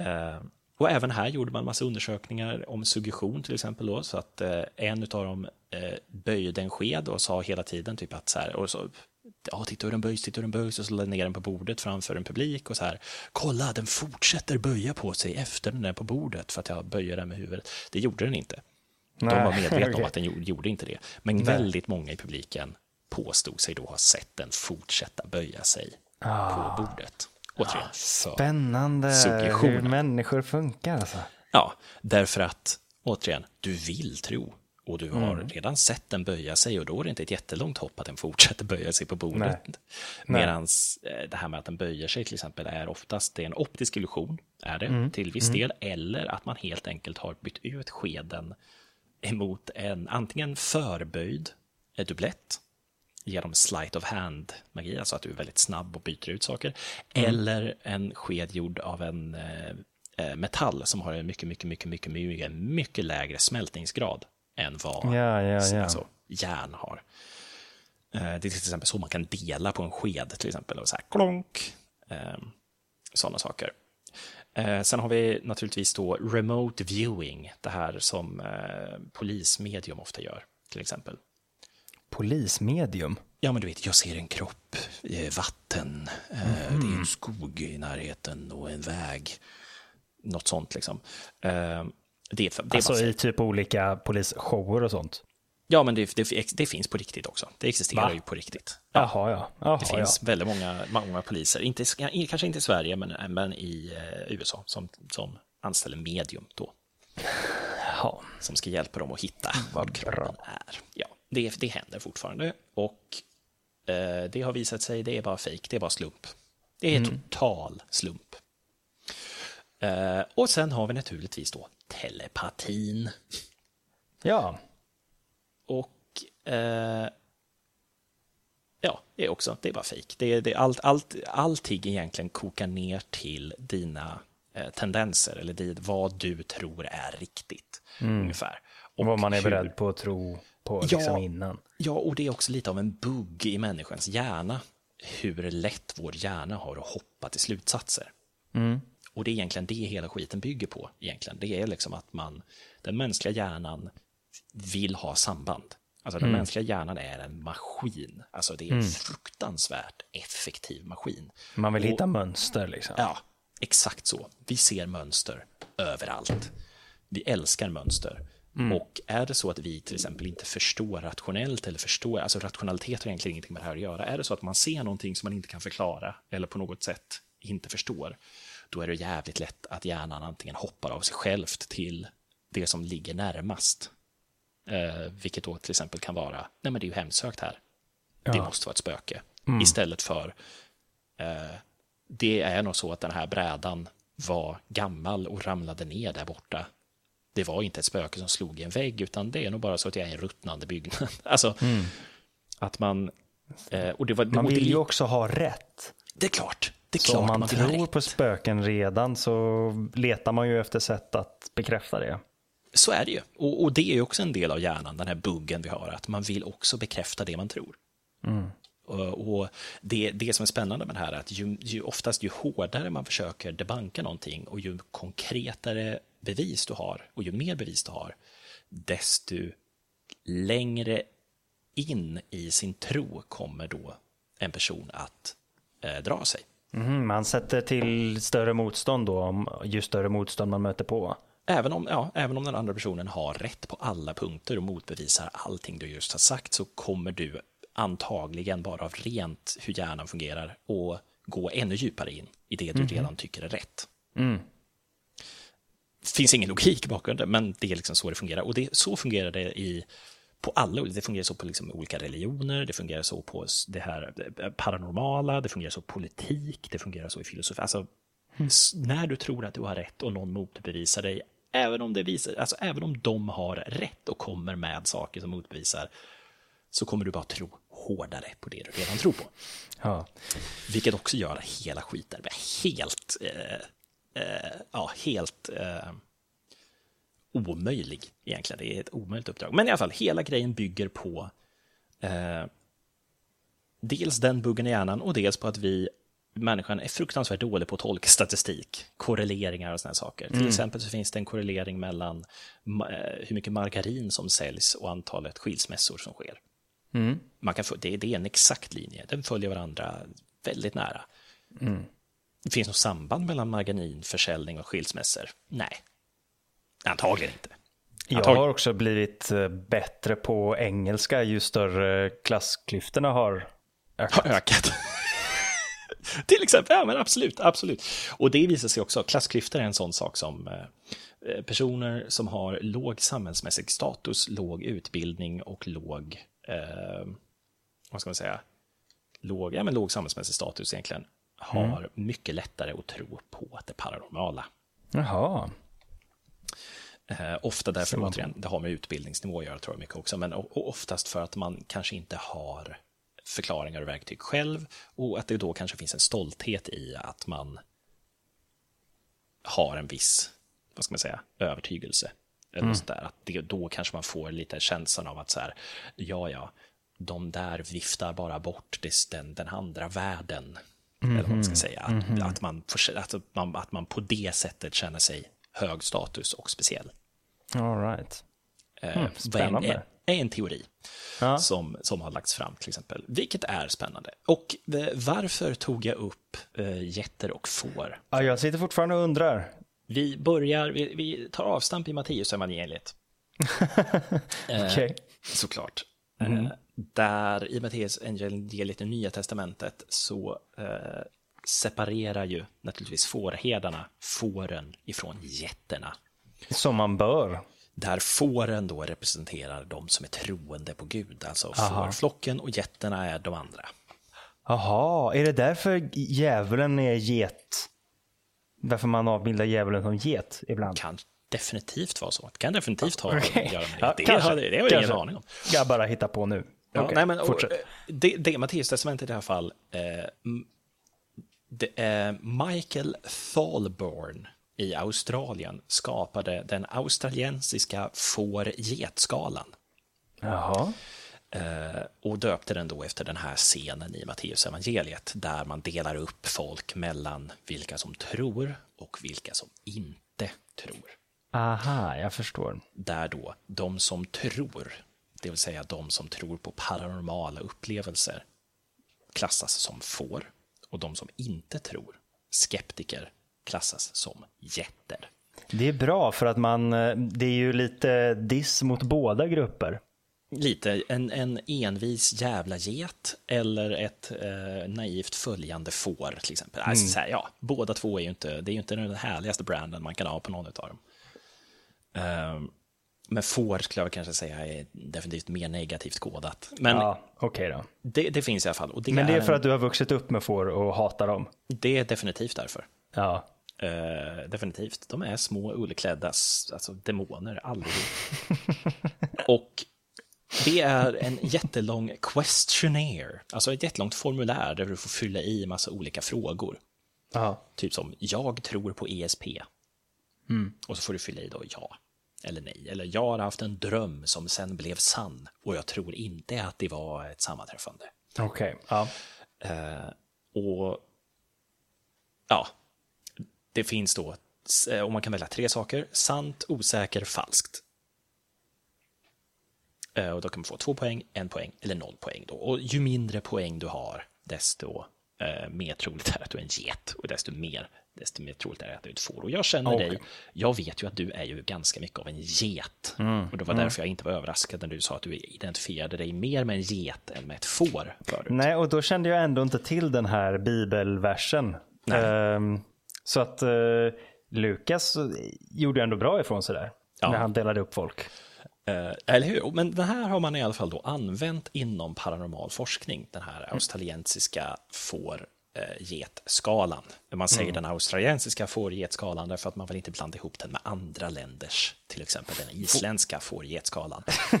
Eh, och även här gjorde man massa undersökningar om suggestion till exempel då, så att eh, en av dem eh, böjde en sked och sa hela tiden typ att så här, och så Ja, titta hur den böjs, titta hur den böjs och så lade ner den på bordet framför en publik och så här. Kolla, den fortsätter böja på sig efter den är på bordet för att jag böjer den med huvudet. Det gjorde den inte. De Nej, var medvetna om okej. att den gjorde, inte det. Men väldigt många i publiken påstod sig då ha sett den fortsätta böja sig på bordet. Återigen, för Spännande hur människor funkar alltså. Ja, därför att återigen, du vill tro och du har redan sett den böja sig och då är det inte ett jättelångt hopp att den fortsätter böja sig på bordet. Medan det här med att den böjer sig till exempel är oftast det är en optisk illusion, är det till viss del, eller att man helt enkelt har bytt ut skeden emot en antingen förböjd eh, dubblett genom sleight of hand-magi, alltså att du är väldigt snabb och byter ut saker, eller en sked gjord av en eh, eh, metall som har en mycket, mycket, mycket, mycket, mycket, mycket lägre smältningsgrad än vad Ja, ja, ja. Alltså, järn har. Eh, Det är till exempel så man kan dela på en sked, till exempel, och så här klonk, eh, sådana saker. Eh, Sen har vi naturligtvis då remote viewing, det här som eh, polismedium ofta gör, till exempel. Polismedium. Ja, men du vet, jag ser en kropp, eh, vatten, eh, det är en skog i närheten och en väg. Något sånt liksom. Eh, det, det Alltså i typ olika polisshower och sånt. Ja, men det, det, det finns på riktigt också. Det existerar Va? ju på riktigt. Jaha, ja. Jaha, Det ja. finns väldigt många, många poliser, inte, kanske inte i Sverige, men, men i eh, USA, som, som anställer medium då, Jaha. som ska hjälpa dem att hitta vad kroppen är. Ja, det, det händer fortfarande och eh, det har visat sig, det är bara fejk, det är bara slump. Det är total slump. Eh, och sen har vi naturligtvis då telepatin. Ja. Och eh, ja, det är också, det är bara fejk. Det, det, allt, allt, allting egentligen kokar ner till dina eh, tendenser eller dit, vad du tror är riktigt. Ungefär. Och vad man är hur- beredd på att tro på Ja. liksom innan. Ja, och det är också lite av en bugg i människans hjärna. Hur lätt vår hjärna har att hoppa till slutsatser. Och det är egentligen det hela skiten bygger på. Egentligen. Det är liksom att man, den mänskliga hjärnan vill ha samband. Alltså den mänskliga hjärnan är en maskin. Alltså det är en fruktansvärt effektiv maskin. Man vill Och- hitta mönster liksom. Ja, exakt så. Vi ser mönster överallt. Vi älskar mönster. Och är det så att vi till exempel inte förstår rationellt eller förstår, alltså rationalitet har egentligen ingenting med det här att göra. Är det så att man ser någonting som man inte kan förklara eller på något sätt inte förstår, då är det jävligt lätt att hjärnan antingen hoppar av sig självt till det som ligger närmast. Eh, vilket då till exempel kan vara, nej men det är ju hemsökt här. Det måste vara ett spöke. Istället för, eh, det är nog så att den här brädan var gammal och ramlade ner där borta. Det var inte ett spöke som slog i en vägg, utan det är nog bara så att jag är en ruttnande byggnad. Alltså, att man... Eh, och det var, Man vill ju också ha rätt. det är klart, det är Så klart om man man tror på spöken redan så letar man ju efter sätt att bekräfta det. Så är det ju. Och, och det är ju också en del av hjärnan, den här buggen vi har, att man vill också bekräfta det man tror. Och, och det, det som är spännande med det här är att ju, ju oftast ju hårdare man försöker debanka någonting och ju konkretare bevis du har och ju mer bevis du har, desto längre in i sin tro kommer då en person att eh, dra sig. Mhm, man sätter till större motstånd då, om- ju större motstånd man möter på. Även om, ja, även om den andra personen har rätt på alla punkter och motbevisar allting du just har sagt så kommer du antagligen bara av rent hur hjärnan fungerar och gå ännu djupare in i det du redan tycker är rätt. finns ingen logik bakom det, men det är liksom så det fungerar. Och det, så fungerar det i på alla, det fungerar så på liksom olika religioner, det fungerar så på det här eh, paranormala, det fungerar så på politik, det fungerar så i filosofi. Alltså, s- när du tror att du har rätt och någon motbevisar dig, även om, det visar, alltså, även om de har rätt och kommer med saker som motbevisar, så kommer du bara tro hårdare på det du redan tror på. Ja. Vilket också gör hela skiten helt, eh, eh, ja, helt eh, omöjlig egentligen. Det är ett omöjligt uppdrag. Men i alla fall, hela grejen bygger på eh, dels den buggen i hjärnan och dels på att vi, människan, är fruktansvärt dålig på att tolka statistik, korreleringar och sådana saker. Till exempel så finns det en korrelering mellan eh, hur mycket margarin som säljs och antalet skilsmässor som sker. Man kan det, det är en exakt linje, den följer varandra väldigt nära. Det finns något samband mellan margarinförsäljning och skilsmässor? Nej, antagligen inte. Jag har också blivit eh, bättre på engelska ju större klassklyftorna har ökat. har ökat. Till exempel, ja men absolut, absolut. Och det visar sig också, klassklyftor är en sån sak som eh, personer som har låg samhällsmässig status, låg utbildning och låg, eh, vad ska man säga, låg, ja, men låg samhällsmässig status egentligen, har mycket lättare att tro på det paranormala. Jaha. Eh, ofta därför, återigen, det har med utbildningsnivå att göra tror jag mycket också, men och, och oftast för att man kanske inte har förklaringar och verktyg själv och att det då kanske finns en stolthet i att man har en viss, vad ska man säga, övertygelse. Eller Mm. något sånt där. Att det, då kanske man får lite känslan av att så här, ja, ja, de där viftar bara bort det, den, den andra världen. Eller vad man ska Mhm. säga. Att, att, man, att, man, att man på det sättet känner sig hög status och speciell. All right. Hmm, vad är, spännande. en, är en teori Ja. som, som har lagts fram till exempel, vilket är spännande. Och eh, varför tog jag upp eh, getter och får? Ja, jag sitter fortfarande och undrar. Vi börjar, vi, vi tar avstamp i Matteus evangeliet Okej. såklart. Eh, där i Matteus evangeliet i Nya Testamentet så eh, separerar ju naturligtvis fårherdarna fåren ifrån getterna. Som man bör. Där fåren då representerar de som är troende på Gud, alltså fårflocken och getterna är de andra. Jaha, är det därför djävulen är get? Varför man avbildar djävulen som get ibland? Kan definitivt vara så. Det kan definitivt ha Okej. att göra med det. Ja, det, kanske, det har jag ingen kanske. aning om. Jag bara hittar på nu. Ja, Okej, nej, men, och, eh, det, det Matteustestamentet i det här fall, eh, det är Michael Thalborn i Australien skapade den australiensiska får-getskalan. Jaha. Eh, och döpte den då efter den här scenen i Matteus evangeliet där man delar upp folk mellan vilka som tror och vilka som inte tror. Aha, jag förstår. Där då de som tror, det vill säga de som tror på paranormala upplevelser, klassas som får och de som inte tror, skeptiker, klassas som jätter. Det är bra för att man, eh, det är ju lite diss mot båda grupper. Lite en, en envis jävla get eller ett eh, naivt följande får till exempel. Alltså, så här, ja, båda två är ju inte, det är ju inte den härligaste branden man kan ha på någon av dem. Ehm, men får skulle jag kanske säga är definitivt mer negativt kodat. Men Ja, okej då. det, det finns i alla fall. Det Men det är för en- att du har vuxit upp med får och hatar dem. Det är definitivt därför. Ja. Eh, definitivt. De är små ullklädda alltså demoner allihop. och det är en jättelång questionnaire, alltså ett jättelångt formulär där du får fylla i massa olika frågor. Ja. Typ som, jag tror på ESP. Och så får du fylla i då ja eller nej. Eller jag har haft en dröm som sen blev sann och jag tror inte att det var ett sammanträffande. Okej. Ja. Eh, och ja, det finns då, eh, om man kan välja tre saker, sant, osäker, falskt. Eh, och då kan man få två poäng, en poäng eller noll poäng. Då. Och ju mindre poäng du har, desto eh, mer troligt är det att du är en get och desto mer, desto mer troligt är det att du är ett får. Och jag känner Okej. dig, jag vet ju att du är ju ganska mycket av en get. Mm, Och det var därför jag inte var överraskad när du sa att du identifierade dig mer med en get än med ett får förut. Nej, och då kände jag ändå inte till den här bibelversen. Nej. Så att eh, Lukas gjorde ändå bra ifrån sig där. Ja. När han delade upp folk. Eh, eller hur? Men den här har man i alla fall då använt inom paranormal forskning, den här australiensiska får eh, getskalan. Man säger den australiensiska fårgetskalan därför att man vill inte blanda ihop den med andra länders, till exempel den isländska fårgetskalan.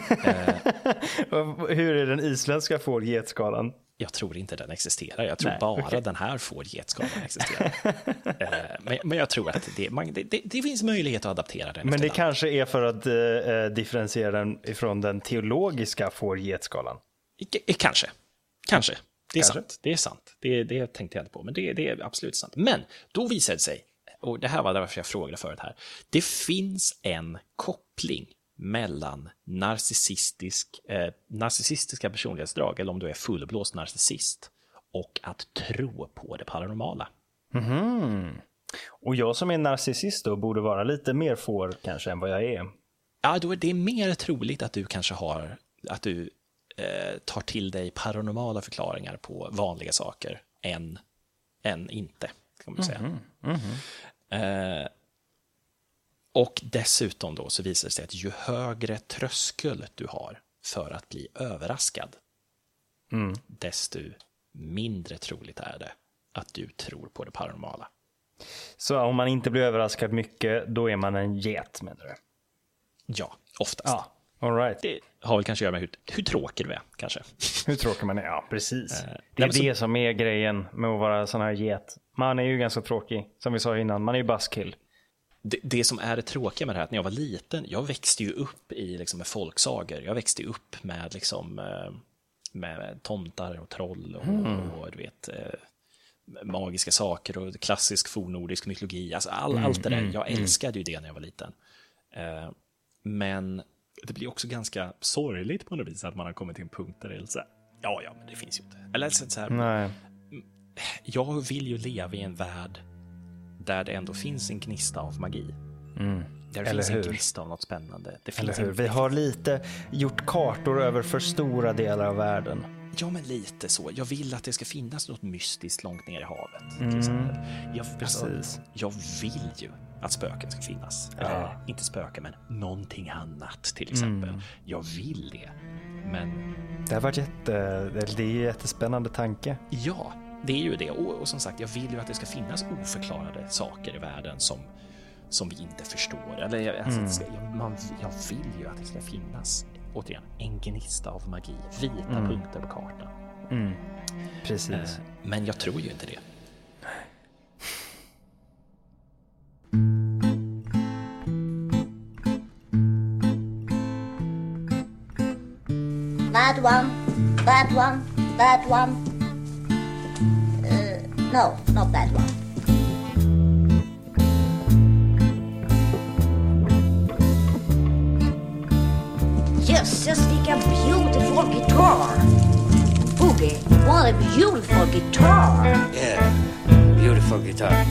Hur är den isländska fårgetskalan? Jag tror inte den existerar, jag tror Nej, bara okej. den här fårgetskalan existerar. Eh, men, men jag tror att det, man, det, det, finns möjlighet att adaptera den. Men det land. kanske är för att eh, eh, differentiera den ifrån den teologiska fårgetskalan. K- eh, Kanske. Kanske. Det är Kanske. sant. Det är sant. Det, det tänkte jag inte på, men det, det är absolut sant. Men då visade det sig, och det här var därför jag frågade förut här, det finns en koppling mellan narcissistisk, eh, narcissistiska personlighetsdrag, eller om du är fullblåst narcissist, och att tro på det paranormala. Och jag som är narcissist då borde vara lite mer får kanske än vad jag är. Ja, då är det mer troligt att du kanske har, att du eh, tar till dig paranormala förklaringar på vanliga saker än, än inte, kan man säga. Eh, och dessutom då så visar det sig att ju högre tröskel du har för att bli överraskad, desto mindre troligt är det att du tror på det paranormala. Så om man inte blir överraskad mycket, då är man en get menar du? Ja, oftast. Ja, all right. Det har väl kanske att göra med hur, hur tråkig du är, kanske. Hur tråkig man är? Ja, precis. nej, det är så- det som är grejen med att vara sån här get. Man är ju ganska tråkig, som vi sa innan. Man är ju buskill. Det, det som är det tråkiga med det här, att när jag var liten, jag växte ju upp i liksom, med folksagor. Jag växte upp med, liksom, eh, med tomtar och troll och, och du vet, eh, magiska saker och klassisk fornnordisk mytologi. Alltså all, allt det där. Jag älskade ju det när jag var liten. Eh, men det blir också ganska sorgligt på något vis att man har kommit till en punkt där det är så här, ja, ja, men det finns ju inte. Eller så här, Nej. jag vill ju leva i en värld där det ändå finns en gnista av magi. Där det Eller finns hur? en gnista av något spännande. Det Eller finns hur? en... Vi har lite gjort kartor över för stora delar av världen. Ja, men lite så. Jag vill att det ska finnas något mystiskt långt ner i havet. Till exempel. Jag, Mm. Precis. jag vill ju att spöken ska finnas. Eller inte spöken, men någonting annat till exempel. Mm. Jag vill det. Men Det har varit jätte, det är en jättespännande tanke. Ja, det är ju det. Och, och som sagt, jag vill ju att det ska finnas oförklarade saker i världen som, som vi inte förstår. Eller jag- alltså, ska, jag, man, jag vill ju att det ska finnas, återigen, en gnista av magi. Vita punkter på kartan. Precis. Eh, men jag tror ju inte det. That one, that one, that one. No, not that one. Jösses a beautiful guitar! Boogie, what a beautiful guitar! Yeah, beautiful guitar.